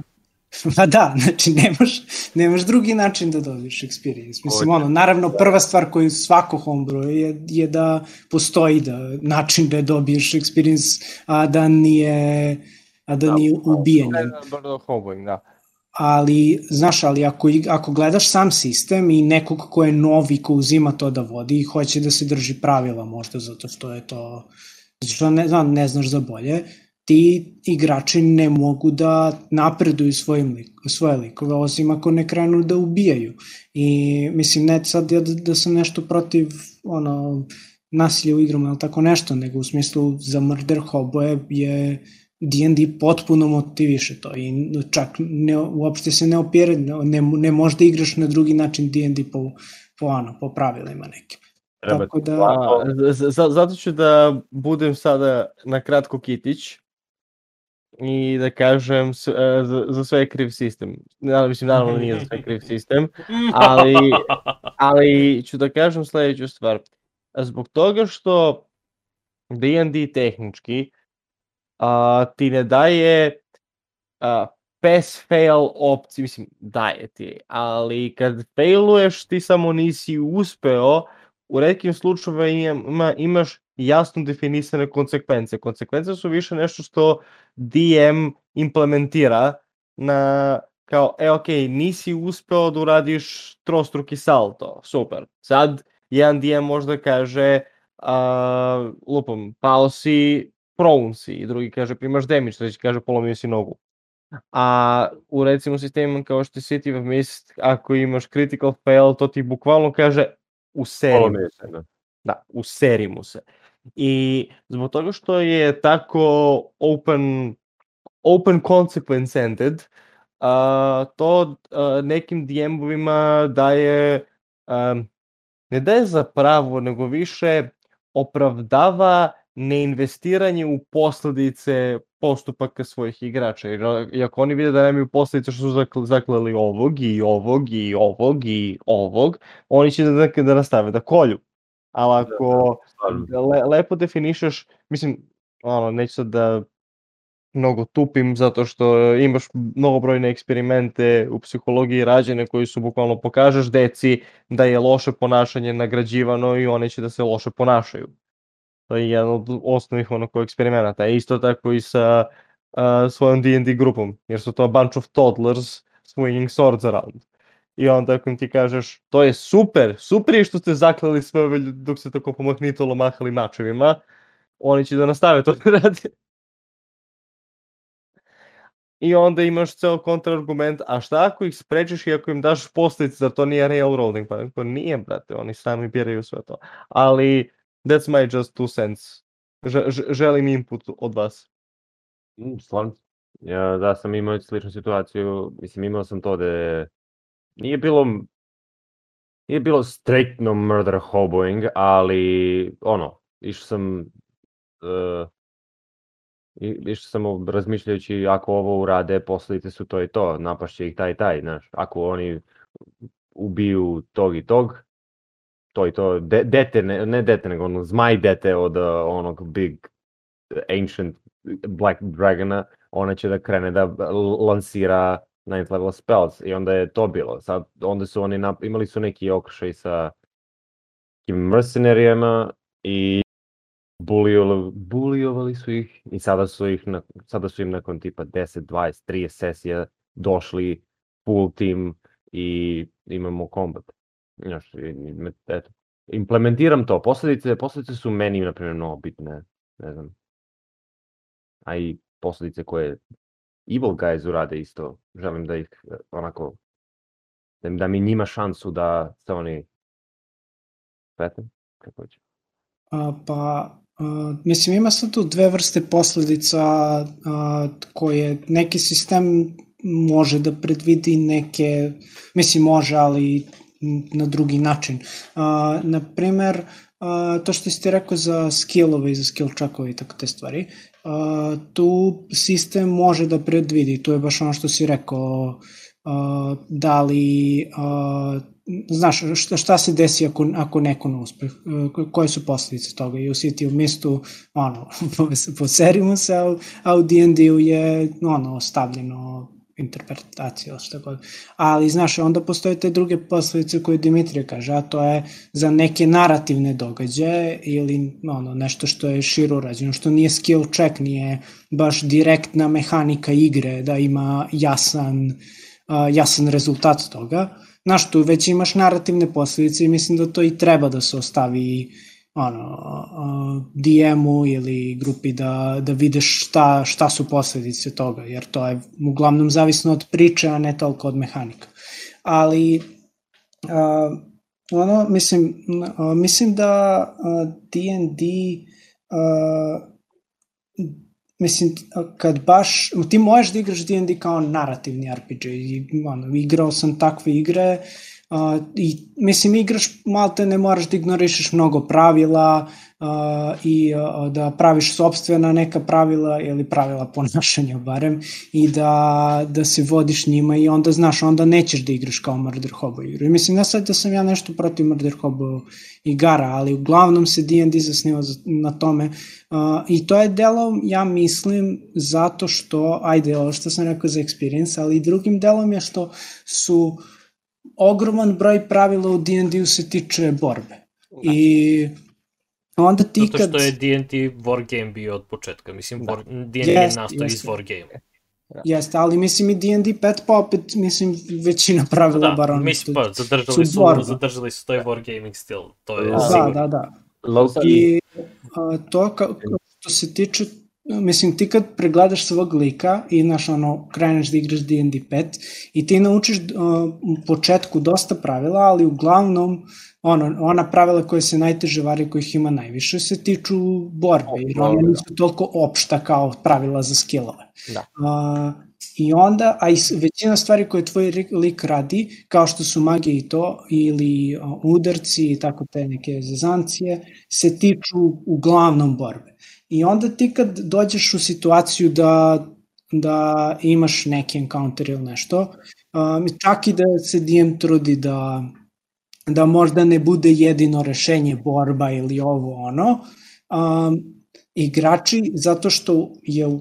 Pa da, znači nemaš, nemaš drugi način da dobiješ experience. Mislim, ono, naravno, prva stvar koju svako homebrew je, je da postoji da, način da dobiješ experience, a da nije, a da nije ubijanje. Hoboing, da. Ali, znaš, ali ako, ako gledaš sam sistem i nekog ko je novi, ko uzima to da vodi i hoće da se drži pravila možda zato što je to, zato što ne, znam, ne znaš za bolje, ti igrači ne mogu da napreduju svojim lik, svoje likove, osim ako ne krenu da ubijaju. I mislim, ne sad ja da, da sam nešto protiv ono, nasilje u igrama ili tako nešto, nego u smislu za murder hoboje je D&D potpuno motiviše to i čak ne, uopšte se ne opire, ne, ne možda igraš na drugi način D&D po, po, ano, po pravilima nekim. Treba Tako da, A, zato ću da budem sada na kratko kitić i da kažem s- e, za, za sve je kriv sistem. Naravno, mislim, naravno nije za sve kriv sistem, ali, ali ću da kažem sledeću stvar. Zbog toga što D&D tehnički a, ti ne daje a, pass fail opciju, mislim, daje ti, ali kad failuješ ti samo nisi uspeo, u redkim slučajevima imaš jasno definisane konsekvence. Konsekvence su više nešto što DM implementira na kao, e, ok, nisi uspeo da uradiš trostruki salto, super. Sad, jedan DM možda kaže, a, lupom, pao si, prone si, i drugi kaže primaš damage, treći kaže polomio si nogu. A u recimo sistemima kao što je City of Mist, ako imaš critical fail, to ti bukvalno kaže u Polomio se, da. da, useri mu se. I zbog toga što je tako open, open consequence ended, a, to a, nekim DM-ovima daje, a, ne daje za pravo, nego više opravdava neinvestiranje u posledice postupaka svojih igrača. Jer i ako oni vide da nemaju posledice što su zakl- zaklali ovog i ovog i ovog i ovog, oni će da, da, da nastave da kolju. Ali ako Stvarno. le, lepo definišeš, mislim, ono, neću sad da mnogo tupim zato što imaš mnogobrojne eksperimente u psihologiji rađene koji su bukvalno pokažeš deci da je loše ponašanje nagrađivano i oni će da se loše ponašaju. To je jedan od osnovnih onako eksperimenata. E, Isto tako i sa uh, svojom D&D grupom, jer su to a bunch of toddlers swinging swords around. I onda ako im ti kažeš, to je super, super je što ste zaklali sve ove ljude dok ste tako pomahnitolo mahali mačevima, oni će da nastave to da rade. I onda imaš ceo kontrargument, a šta ako ih sprečiš i ako im daš posledice, zar to nije railroading? Pa to nije, brate, oni sami biraju sve to. Ali, that's my just two cents. Želim input od vas. Mm, Stvarno. Ja, da sam imao sličnu situaciju, mislim imao sam to da je, nije bilo nije bilo striktno murder hoboing, ali ono, išao sam uh, išao sam razmišljajući ako ovo urade, posledice su to i to, napašće ih taj i taj, znaš, ako oni ubiju tog i tog, to i to, de, dete, ne, ne dete, nego ono, zmaj dete od uh, onog big ancient Black Dragona, ona će da krene da l- lansira ninth level spells i onda je to bilo. Sad, onda su oni nap- imali su neki okršaj sa tim mercenarijama i bulijovali, bulijovali su ih i sada su, ih na, sada su im nakon tipa 10, 20, 30 sesija došli full team i imamo kombat. Znaš, eto, implementiram to. Posledice, posledice su meni, na primjer, mnogo bitne. Ne znam. A i posledice koje Evil Guys urade isto. Želim da ih e, onako, da, da mi njima šansu da se oni Pete? Kako će? A, pa, a, mislim, ima sad tu dve vrste posledica a, koje neki sistem može da predvidi neke, mislim može, ali na drugi način. A, naprimer, a, to što ste rekao za skillove i za skill checkove i tako te stvari, a, tu sistem može da predvidi, to je baš ono što si rekao, a, da li a, znaš, šta, šta se desi ako, ako neko ne uspe, ko- koje su posledice toga i u City of Mistu, ono, po seriju se, a, u- a u D&D-u je, ono, stavljeno interpretacija, ili god. Ali, znaš, onda postoje te druge posledice koje Dimitrije kaže, a to je za neke narativne događaje ili ono, nešto što je širo urađeno, što nije skill check, nije baš direktna mehanika igre, da ima jasan, uh, jasan rezultat toga. Znaš, tu već imaš narativne posledice i mislim da to i treba da se ostavi ono, uh, DM-u ili grupi da, da vidiš šta, šta su posledice toga, jer to je uglavnom zavisno od priče, a ne toliko od mehanika. Ali uh, ono, mislim, a, mislim da D&D a, mislim, kad baš, ti možeš da igraš D&D kao narativni RPG i ono, igrao sam takve igre uh, i mislim igraš malte ne moraš da ignorišeš mnogo pravila uh, i uh, da praviš sobstvena neka pravila ili pravila ponašanja barem i da, da se vodiš njima i onda znaš, onda nećeš da igraš kao Murder Hobo igru. I mislim, ne sad da sam ja nešto protiv Murder Hobo igara, ali uglavnom se D&D zasniva na tome uh, i to je delom, ja mislim, zato što, ajde, ovo što sam rekao za experience, ali i drugim delom je što su ogroman broj pravila u D&D-u se tiče borbe. I onda ti Zato što je D&D wargame bio od početka. Mislim, da. D&D je nastao iz wargame. Da. Jeste, ali mislim i D&D 5 pa opet, mislim, većina pravila da, bar ono mislim, pa, zadržali su, su zadržali su taj wargaming stil, to je da, sigurno. Da, da, da. I a, to ka, što se tiče mislim, ti kad pregledaš svog lika i, znaš, ono, kreneš da igraš D&D 5 i ti naučiš uh, u početku dosta pravila, ali uglavnom ono, ona pravila koje se najteže vari, kojih ima najviše, se tiču borbe, jer one nisu toliko opšta kao pravila za skillove. Da. Uh, I onda, a i većina stvari koje tvoj lik radi, kao što su magije i to, ili uh, udarci i tako te neke zezancije, se tiču uglavnom borbe. I onda ti kad dođeš u situaciju da, da imaš neki encounter ili nešto, um, čak i da se DM trudi da, da možda ne bude jedino rešenje borba ili ovo ono, um, igrači, zato što je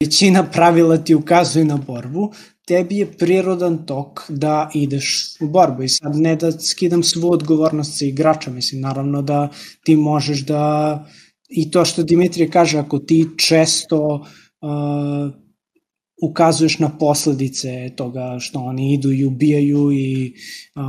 većina pravila ti ukazuje na borbu, tebi je prirodan tok da ideš u borbu. I sad ne da skidam svu odgovornost sa igrača, mislim naravno da ti možeš da i to što Dimitrije kaže, ako ti često uh, ukazuješ na posledice toga što oni idu i ubijaju i uh,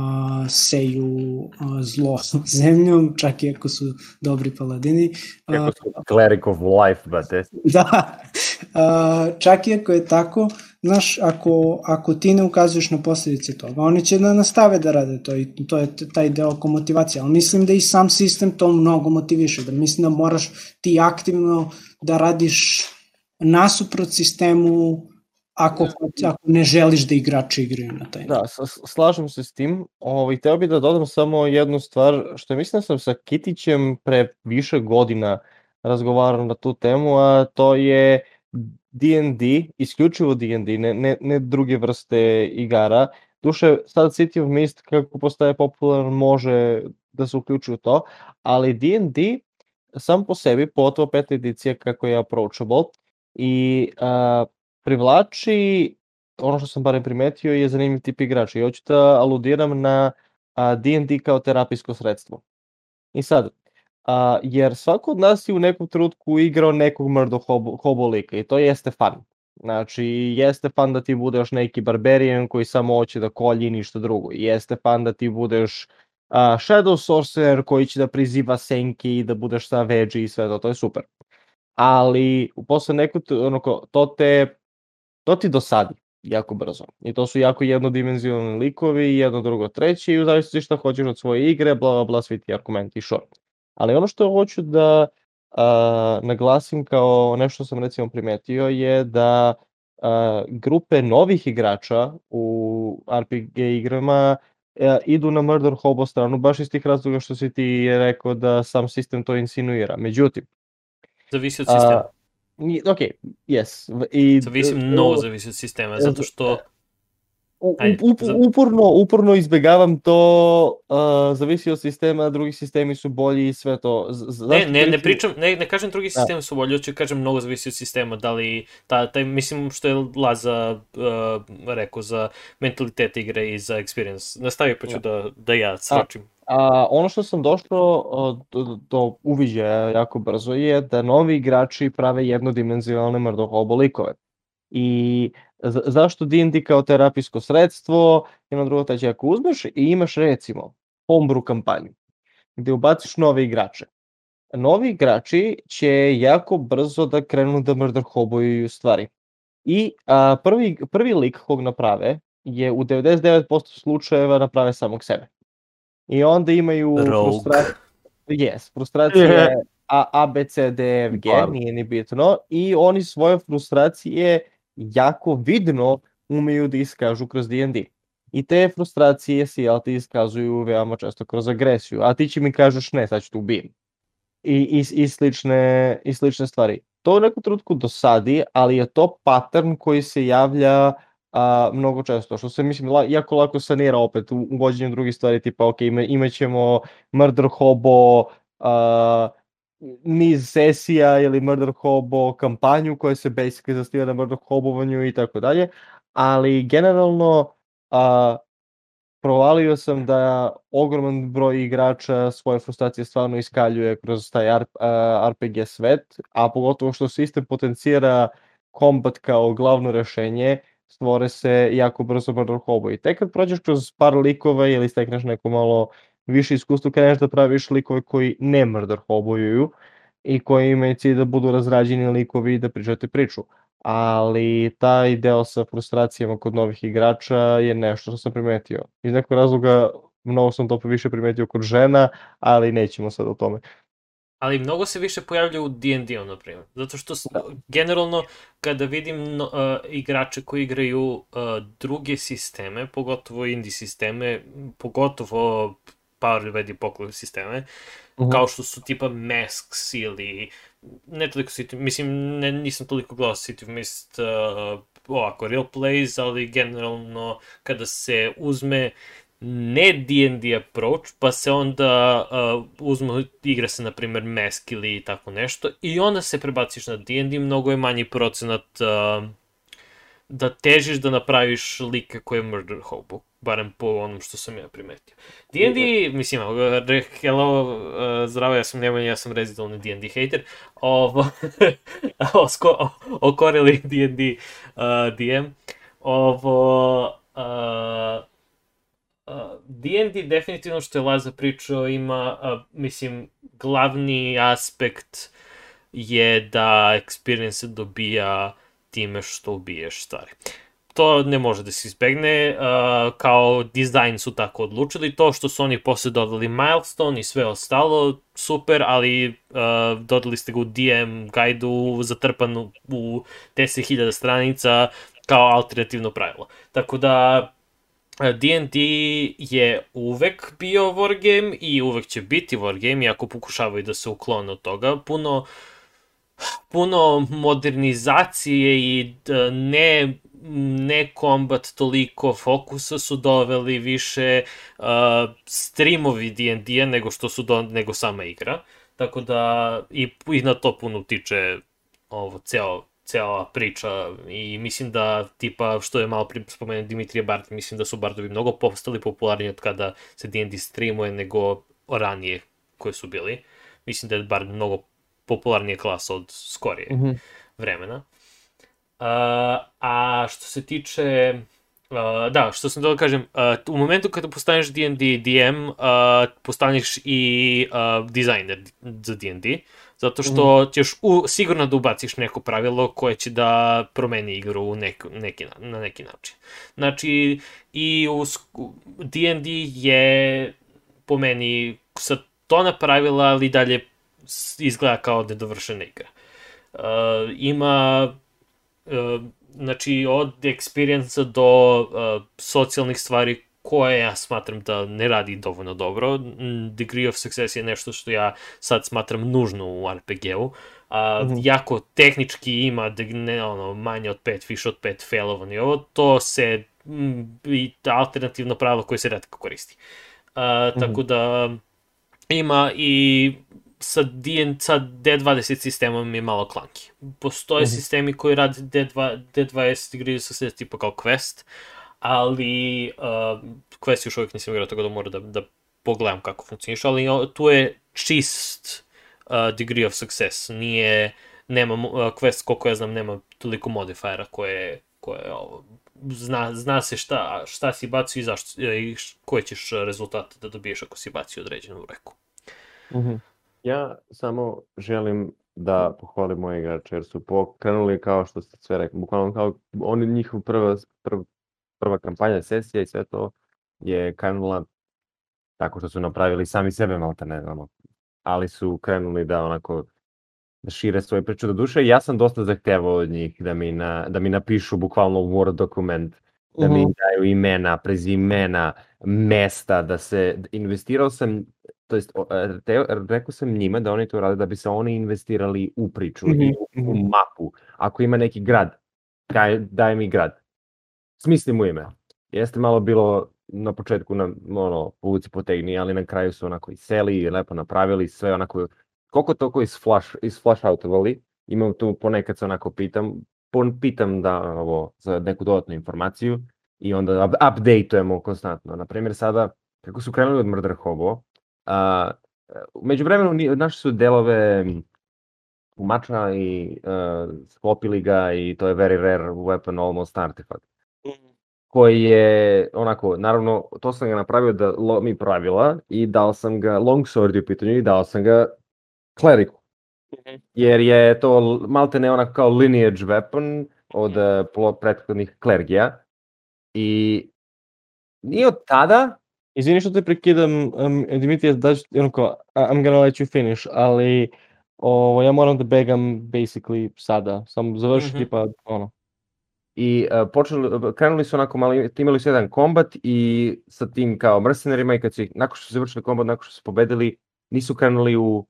seju uh, zlo zemljom, čak i ako su dobri paladini. Uh, su cleric of life, brate. Da, uh, čak i ako je tako, znaš, ako, ako ti ne ukazuješ na posledice toga, oni će da nastave da rade to i to je taj deo oko motivacije, ali mislim da i sam sistem to mnogo motiviše, da mislim da moraš ti aktivno da radiš nasuprot sistemu ako, ako ne želiš da igrači igraju na taj Da, slažem se s tim. Ovaj, teo bih da dodam samo jednu stvar, što je mislim da sam sa Kitićem pre više godina razgovarao na tu temu, a to je D&D, isključivo D&D, ne, ne, ne druge vrste igara. Duše, sad City of Mist, kako postaje popularan, može da se uključi u to, ali D&D sam po sebi, pogotovo peta edicija kako je approachable, i a, privlači, ono što sam barem primetio, je zanimljiv tip igrača. I hoću da aludiram na D&D kao terapijsko sredstvo. I sad, a, jer svako od nas je u nekom trenutku igrao nekog mrdo hobo, hobo lika i to jeste fan. Znači, jeste fan da ti budeš neki barbarian koji samo hoće da kolji ništa drugo. Jeste fan da ti budeš uh, Shadow Sorcerer koji će da priziva senki i da budeš sa veđi i sve to, to je super. Ali, posle neko, onako, to te to ti dosadi jako brzo. I to su jako jednodimenzionalni likovi, jedno, drugo, treće i u zavisnosti šta hoćeš od svoje igre, bla, bla, bla, svi ti argumenti i short. Ali ono što hoću da a, naglasim kao nešto sam recimo primetio je da a, grupe novih igrača u RPG igrama a, idu na Murder Hobo stranu baš iz tih razloga što si ti rekao da sam sistem to insinuira. Međutim, Zavisi od sistema. A, ok, yes. I, zavisi mnogo zavisi od sistema, zato što Ajde, up, uporno, uporno izbegavam to, uh, zavisi od sistema, drugi sistemi su bolji i sve to. Z ne, ne, ne pričam, ne, ne kažem drugi da. sistemi su bolji, hoću kažem mnogo zavisi od sistema, da li, ta, taj, mislim što je Laza uh, rekao za mentalitet igre i za experience. Nastavi pa ću da, da, da ja sročim. A, ono što sam došlo do, do uviđaja jako brzo je da novi igrači prave jednodimenzionalne mrdohobo likove. I zašto D&D kao terapijsko sredstvo, jedno drugo tađe, ako uzmeš i imaš recimo homebrew kampanju, gde ubaciš nove igrače, novi igrači će jako brzo da krenu da murder hobuju stvari. I a, prvi, prvi lik kog naprave je u 99% slučajeva naprave samog sebe. I onda imaju frustracije. Yes, frustracije A, A, B, C, D, E, F, G, Bar. nije ni bitno. I oni svoje frustracije jako vidno umeju da iskažu kroz D&D. I te frustracije se, jel ti, iskazuju veoma često kroz agresiju. A ti će mi kažeš, ne, sad ću te ubijem. I, i, i, slične, I slične stvari. To u nekom trenutku dosadi, ali je to pattern koji se javlja a, mnogo često, što se mislim la, jako lako sanira opet u uvođenju drugih stvari, tipa ok, ima, imaćemo Murder Hobo, a, niz sesija ili Murder Hobo kampanju koja se basically zastiva na Murder Hobovanju i tako dalje, ali generalno a, provalio sam da ogroman broj igrača svoje frustracije stvarno iskaljuje kroz taj RPG svet, a pogotovo što sistem potencijera kombat kao glavno rešenje, stvore se jako brzo murder hobo. I tek kad prođeš kroz par likova ili stekneš neko malo više iskustvo, kreneš da praviš likove koji ne murder hobojuju i koji imaju cilj da budu razrađeni likovi i da pričate priču. Ali taj deo sa frustracijama kod novih igrača je nešto što sam primetio. Iz nekog razloga mnogo sam to više primetio kod žena, ali nećemo sad o tome. Ali mnogo se više pojavlja u D&D-u, na primjer. Zato što Da. generalno, kada vidim no, uh, igrače koji igraju uh, druge sisteme, pogotovo indie sisteme, pogotovo Power Red i Poklon sisteme, Mhm. kao što su tipa Masks ili ne toliko City, mislim, ne, nisam toliko gledao City of Mist uh, ovako, real plays, ali generalno kada se uzme ne D&D approach, pa se onda uh, uzme, igra se na primer Mask ili tako nešto i onda se prebaciš na D&D, mnogo je manji procenat uh, da težiš da napraviš like koje je Murder Hobo, barem po onom što sam ja primetio. D&D, mislim, uh, hello, uh, zdravo, ja sam Nemanja, ja sam rezidelni D&D hater, ovo, osko, okorili D&D uh, DM, ovo, uh, Uh, D&D definitivno što je Laza pričao ima, uh, mislim, glavni aspekt je da experience dobija time što ubiješ stvari. To ne može da se izbegne, uh, kao dizajn su tako odlučili, to što su oni posle dodali milestone i sve ostalo, super, ali uh, dodali ste ga u DM gajdu zatrpanu u 10.000 stranica kao alternativno pravilo. Tako da, D&D je uvek bio wargame i uvek će biti wargame, iako pokušavaju da se uklone od toga. Puno, puno modernizacije i ne ne kombat toliko fokusa su doveli više uh, streamovi D&D-a nego što su do, nego sama igra. Tako da i, i na to puno utiče ovo ceo cela priča i mislim da tipa što je malo spomenuo Dimitrije Bard, mislim da su Bardovi mnogo postali popularniji od kada se D&D streamuje nego ranije koje su bili. Mislim da je Bard mnogo popularnija klasa od skorije Mhm. vremena. A što se tiče Uh, da, što sam da kažem, uh, u momentu kada postaneš D&D DM, uh, postaneš i uh, dizajner za D&D, zato što ćeš u, sigurno da ubaciš neko pravilo koje će da promeni igru u nek, neki, na- na neki način. Znači, i u D&D je po meni sa tona pravila, ali dalje izgleda kao nedovršena igra. Uh, ima znači od experience do uh, socijalnih stvari koje ja smatram da ne radi dovoljno dobro. Mm, Degree of success je nešto što ja sad smatram nužno u RPG-u. A, Mhm. Jako tehnički ima da ne, ono, manje od pet, više od pet failovan i ovo, to se mm, i alternativno pravilo koje se redko koristi. A, Tako da ima i sa, D, sa D20 sistemom je malo klanki. Postoje Mhm. sistemi koji rade D2, D20 igri sa sve tipa kao Quest, ali uh, Quest još uvijek nisam igrao, tako da moram da, da pogledam kako funkcioniš, ali tu je čist uh, degree of success, nije, nema, uh, Quest, koliko ja znam, nema toliko modifajera koje, koje ovo, zna, zna se šta, šta si bacio i, zašto, i koje ćeš rezultate da dobiješ ako si bacio određenu reku. Mhm. Ja samo želim da pohvalim moje igrače, jer su pokrenuli kao što ste sve rekli, bukvalno kao oni njihov prva, prva, prva kampanja, sesija i sve to je krenula tako što su napravili sami sebe malta ne znamo, ali su krenuli da onako da šire svoje priče do duše. Ja sam dosta zahtevao od njih da mi, na, da mi napišu bukvalno Word dokument, da mi Mhm. daju imena, prezimena, mesta, da se, investirao sam, to jest, e, te, rekao sam njima da oni to rade da bi se oni investirali u priču Mhm, i u, u mhm. mapu. Ako ima neki grad, daj, daj mi grad. Smisli mu ime. Jeste malo bilo na početku na ono povuci potegni, ali na kraju su onako i seli i lepo napravili sve onako koliko toliko iz flash iz flash outovali. Imam tu ponekad se onako pitam, pon, pitam da ovo za neku dodatnu informaciju i onda up, updateujemo konstantno. Na primjer sada kako su krenuli od Murder Hobo, a među vremenu našli su delove tumača i uh, sklopili ga i to je very rare weapon almost artifact koji je onako, naravno, to sam ga napravio da lomi pravila i dao sam ga longsword u pitanju i dao sam ga kleriku. Jer je to malte ne onako kao lineage weapon od uh, prethodnih klergija. I nije od tada... Izvini što te prekidam, um, Dimitrije, da ću, onako, I'm gonna let you finish, ali ovo, ja moram da begam basically sada, sam završi Mhm. mm -hmm. tipa, ono. I uh, počeli, krenuli su onako malo, imali su jedan kombat i sa tim kao mercenarima i kad su ih, nakon što su završili kombat, nakon što su pobedili, nisu krenuli u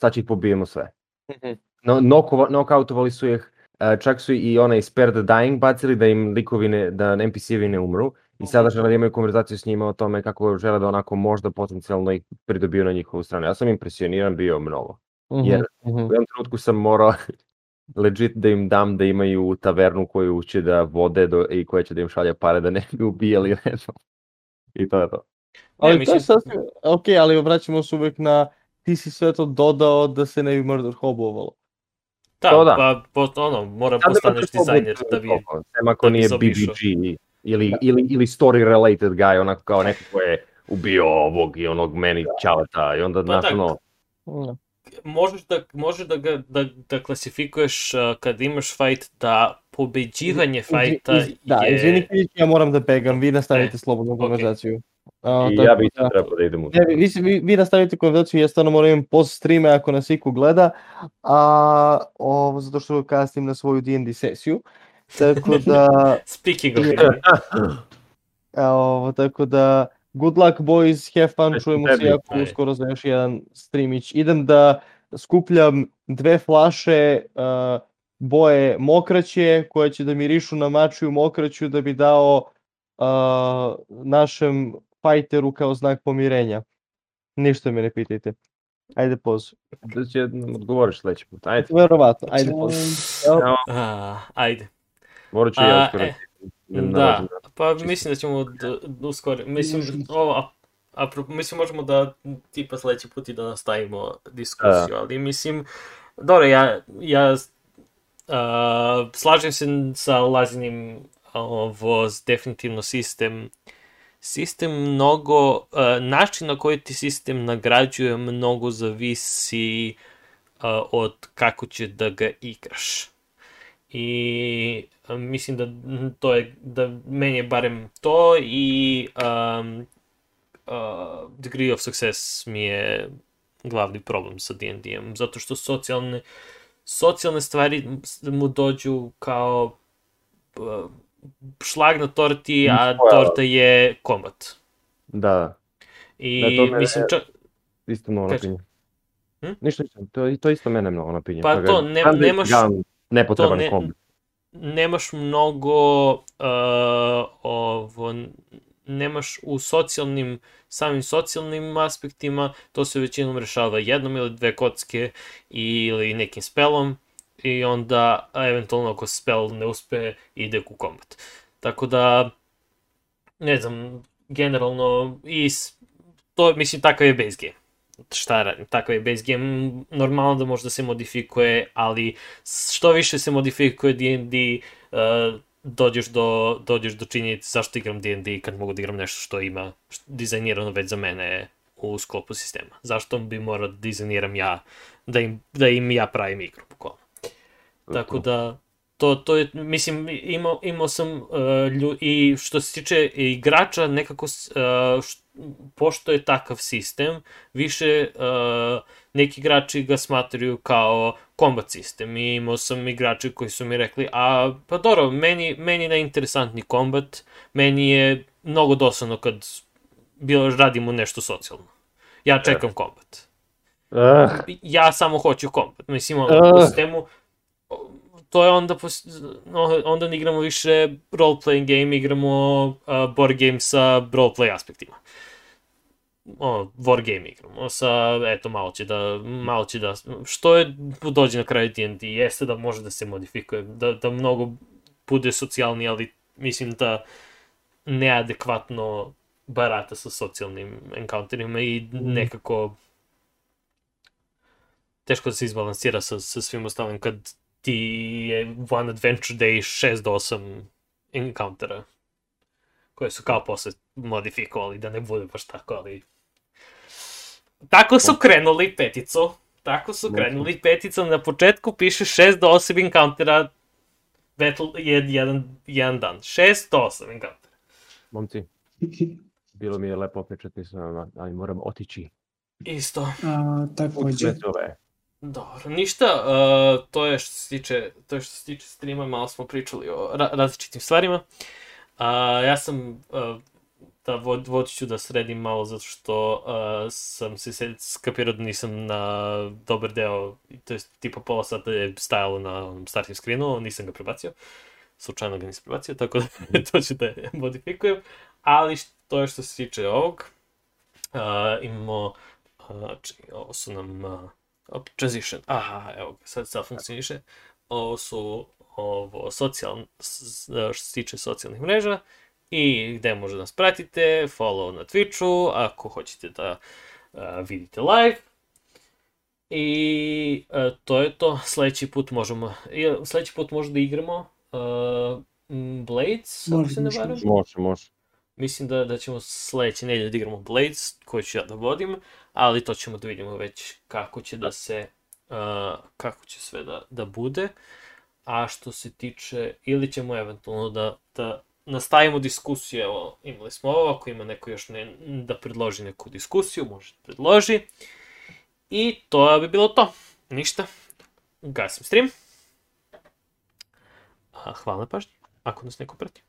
sad će ih pobijemo sve. Mm -hmm. No, nokova, nokautovali su ih, uh, čak su i onaj Spare the Dying bacili da im likovi ne, da NPC-evi ne umru i sada žele da imaju konverzaciju s njima o tome kako žele da onako možda potencijalno ih pridobiju na njihovu stranu. Ja sam impresioniran bio mnogo. Mm -hmm. Jer u jednom trenutku sam morao legit da im dam da imaju tavernu koju će da vode do, i koja će da im šalja pare da ne bi ubijali redom. I to je to. Ali Ne, to mislim- je sasvim, ok, ali vraćamo se uvek na ti si sve to dodao da se ne bi murder hobovalo. Da, To da. pa po, ono, mora ne postaneš dizajner da bi... Sem ako da nije. BBG ili, ili, ili story related guy, onako kao neko ko je ubio ovog i onog meni čaleta i onda, Pa znaš, da. ono, Mm. Možeš da, možeš da, ga, da, da klasifikuješ uh, kad imaš fight da pobeđivanje fajta Iz- Da, je... izvini, Filić, ja moram da begam, vi nastavite E, slobodnu ok. konverzaciju. A, i tako ja bih da- trebao da idem u Ne, vi, vi, vi, vi nastavite konverzaciju, ja stvarno moram imam post streame ako nas iko gleda, a, o, zato što kasnim na svoju D&D sesiju. Tako da, Speaking of... Je. ovo, tako da, good luck boys, have fun, čujemo se jako uskoro za još jedan streamić. Idem da skupljam dve flaše uh, boje mokraće koje će da mirišu na maču i mokraću da bi dao uh, našem fajteru kao znak pomirenja. Ništa me ne pitajte. Ajde poz. Da će nam odgovoriš sledeći put. Ajde, Verovatno, ajde poz. A, ajde. Morat ću i ja A, uskoro. e, da. Da, pa čisto. mislim da ćemo da, da uskoro, mislim, ovo, a, apropo, mislim možemo da tipa sledeći put i da nastavimo diskusiju, ali mislim, dobro, ja, ja a, slažem se sa Lazinim ovo definitivno sistem sistem mnogo, a, način na koji ti sistem nagrađuje mnogo zavisi a, od kako će da ga igraš. I a, mislim da to je, da meni je barem to i um, uh, degree of success mi je glavni problem sa D&D-em, zato što socijalne, socijalne stvari mu dođu kao uh, šlag na torti, a Pojava. torta je kombat. Da, I Da, to mislim, čak, isto mnogo napinje. Hm? Ništa, ništa, to, to isto mene mnogo napinje. Pa ga- to, ne- nemaš- gam nepotreban to ne- kombi. Nemaš mnogo uh, ovo, nemaš u socijalnim, samim socijalnim aspektima, to se većinom rešava jednom ili dve kocke ili nekim spelom i onda eventualno ako spell ne uspe ide u kombat. Tako da ne znam, generalno i to mislim takav je base game. Šta radim, takav je base game, normalno da može da se modifikuje, ali što više se modifikuje D&D, uh, dođeš do, dođeš do činjenice zašto igram D&D kad mogu da igram nešto što ima št- dizajnirano već za mene u sklopu sistema. Zašto bi morao da dizajniram ja, da im, da im ja pravim igru, bukvalno. Tako da, to, to je, mislim, imao, imao sam uh, lju, i što se tiče igrača, nekako, uh, š- pošto je takav sistem, više uh, neki igrači ga smatraju kao combat sistem i imao sam igrače koji su mi rekli, a pa dobro, meni, meni je neinteresantni kombat, meni je mnogo dosadno kad bilo radimo nešto socijalno. Ja čekam kombat. Uh, Ja samo hoću kombat. Mislim, ono, Ah. po sistemu, to je onda, onda ne igramo više role-playing game, igramo uh, board game sa role-play aspektima. Ono, war game igramo, sa, eto, malo će da, malo će da, što je, dođe na kraju D&D, jeste da može da se modifikuje, da, da mnogo bude socijalni, ali mislim da neadekvatno barata sa socijalnim encounterima i nekako teško da se izbalansira sa, sa svim ostalim kad ti je One Adventure Day 6 do 8 encountera koje su kao posle modifikovali da ne bude baš tako, ali tako su krenuli peticu. Tako su krenuli peticom. Na početku piše 6 do 8 encountera Battle je jedan, jedan dan. 6 do 8 encountera. momci, bilo mi je lepo pričati sa vama, ali moram otići. Isto. A, takođe. Sve. Dobro, ništa, uh, to je što se tiče, to je što se tiče streama, malo smo pričali o ra različitim stvarima. Uh, ja sam, uh, da vod, vodit ću da sredim malo zato što uh, sam se skapirao da nisam na dobar deo, to je tipa pola sata je stajalo na onom starting screenu, nisam ga prebacio. Slučajno ga nisam prebacio, tako da to ću da modifikujem. Ali to je što se tiče ovog. Uh, imamo, uh, čekaj, ovo su nam... Uh, Op, transition. Aha, evo ga, sad sad funkcioniše. Ovo su ovo, social, s- što se tiče socijalnih mreža i gde može da nas pratite, follow na Twitchu, ako hoćete da uh, vidite live. I uh, to je to, sledeći put možemo, i, sledeći put možemo da igramo uh, m, Blades, ako Može, se ne varam. može. Može, može. Mislim da, da ćemo sledeće nedelje da igramo Blades, koji ću ja da vodim, ali to ćemo da vidimo već kako će da se, uh, kako će sve da, da bude. A što se tiče, ili ćemo eventualno da, da nastavimo diskusiju, evo, imali smo ovo, ako ima neko još ne, da predloži neku diskusiju, može da predloži. I to bi bilo to. Ništa. Gasim stream. A, hvala na pažnji, ako nas neko prati.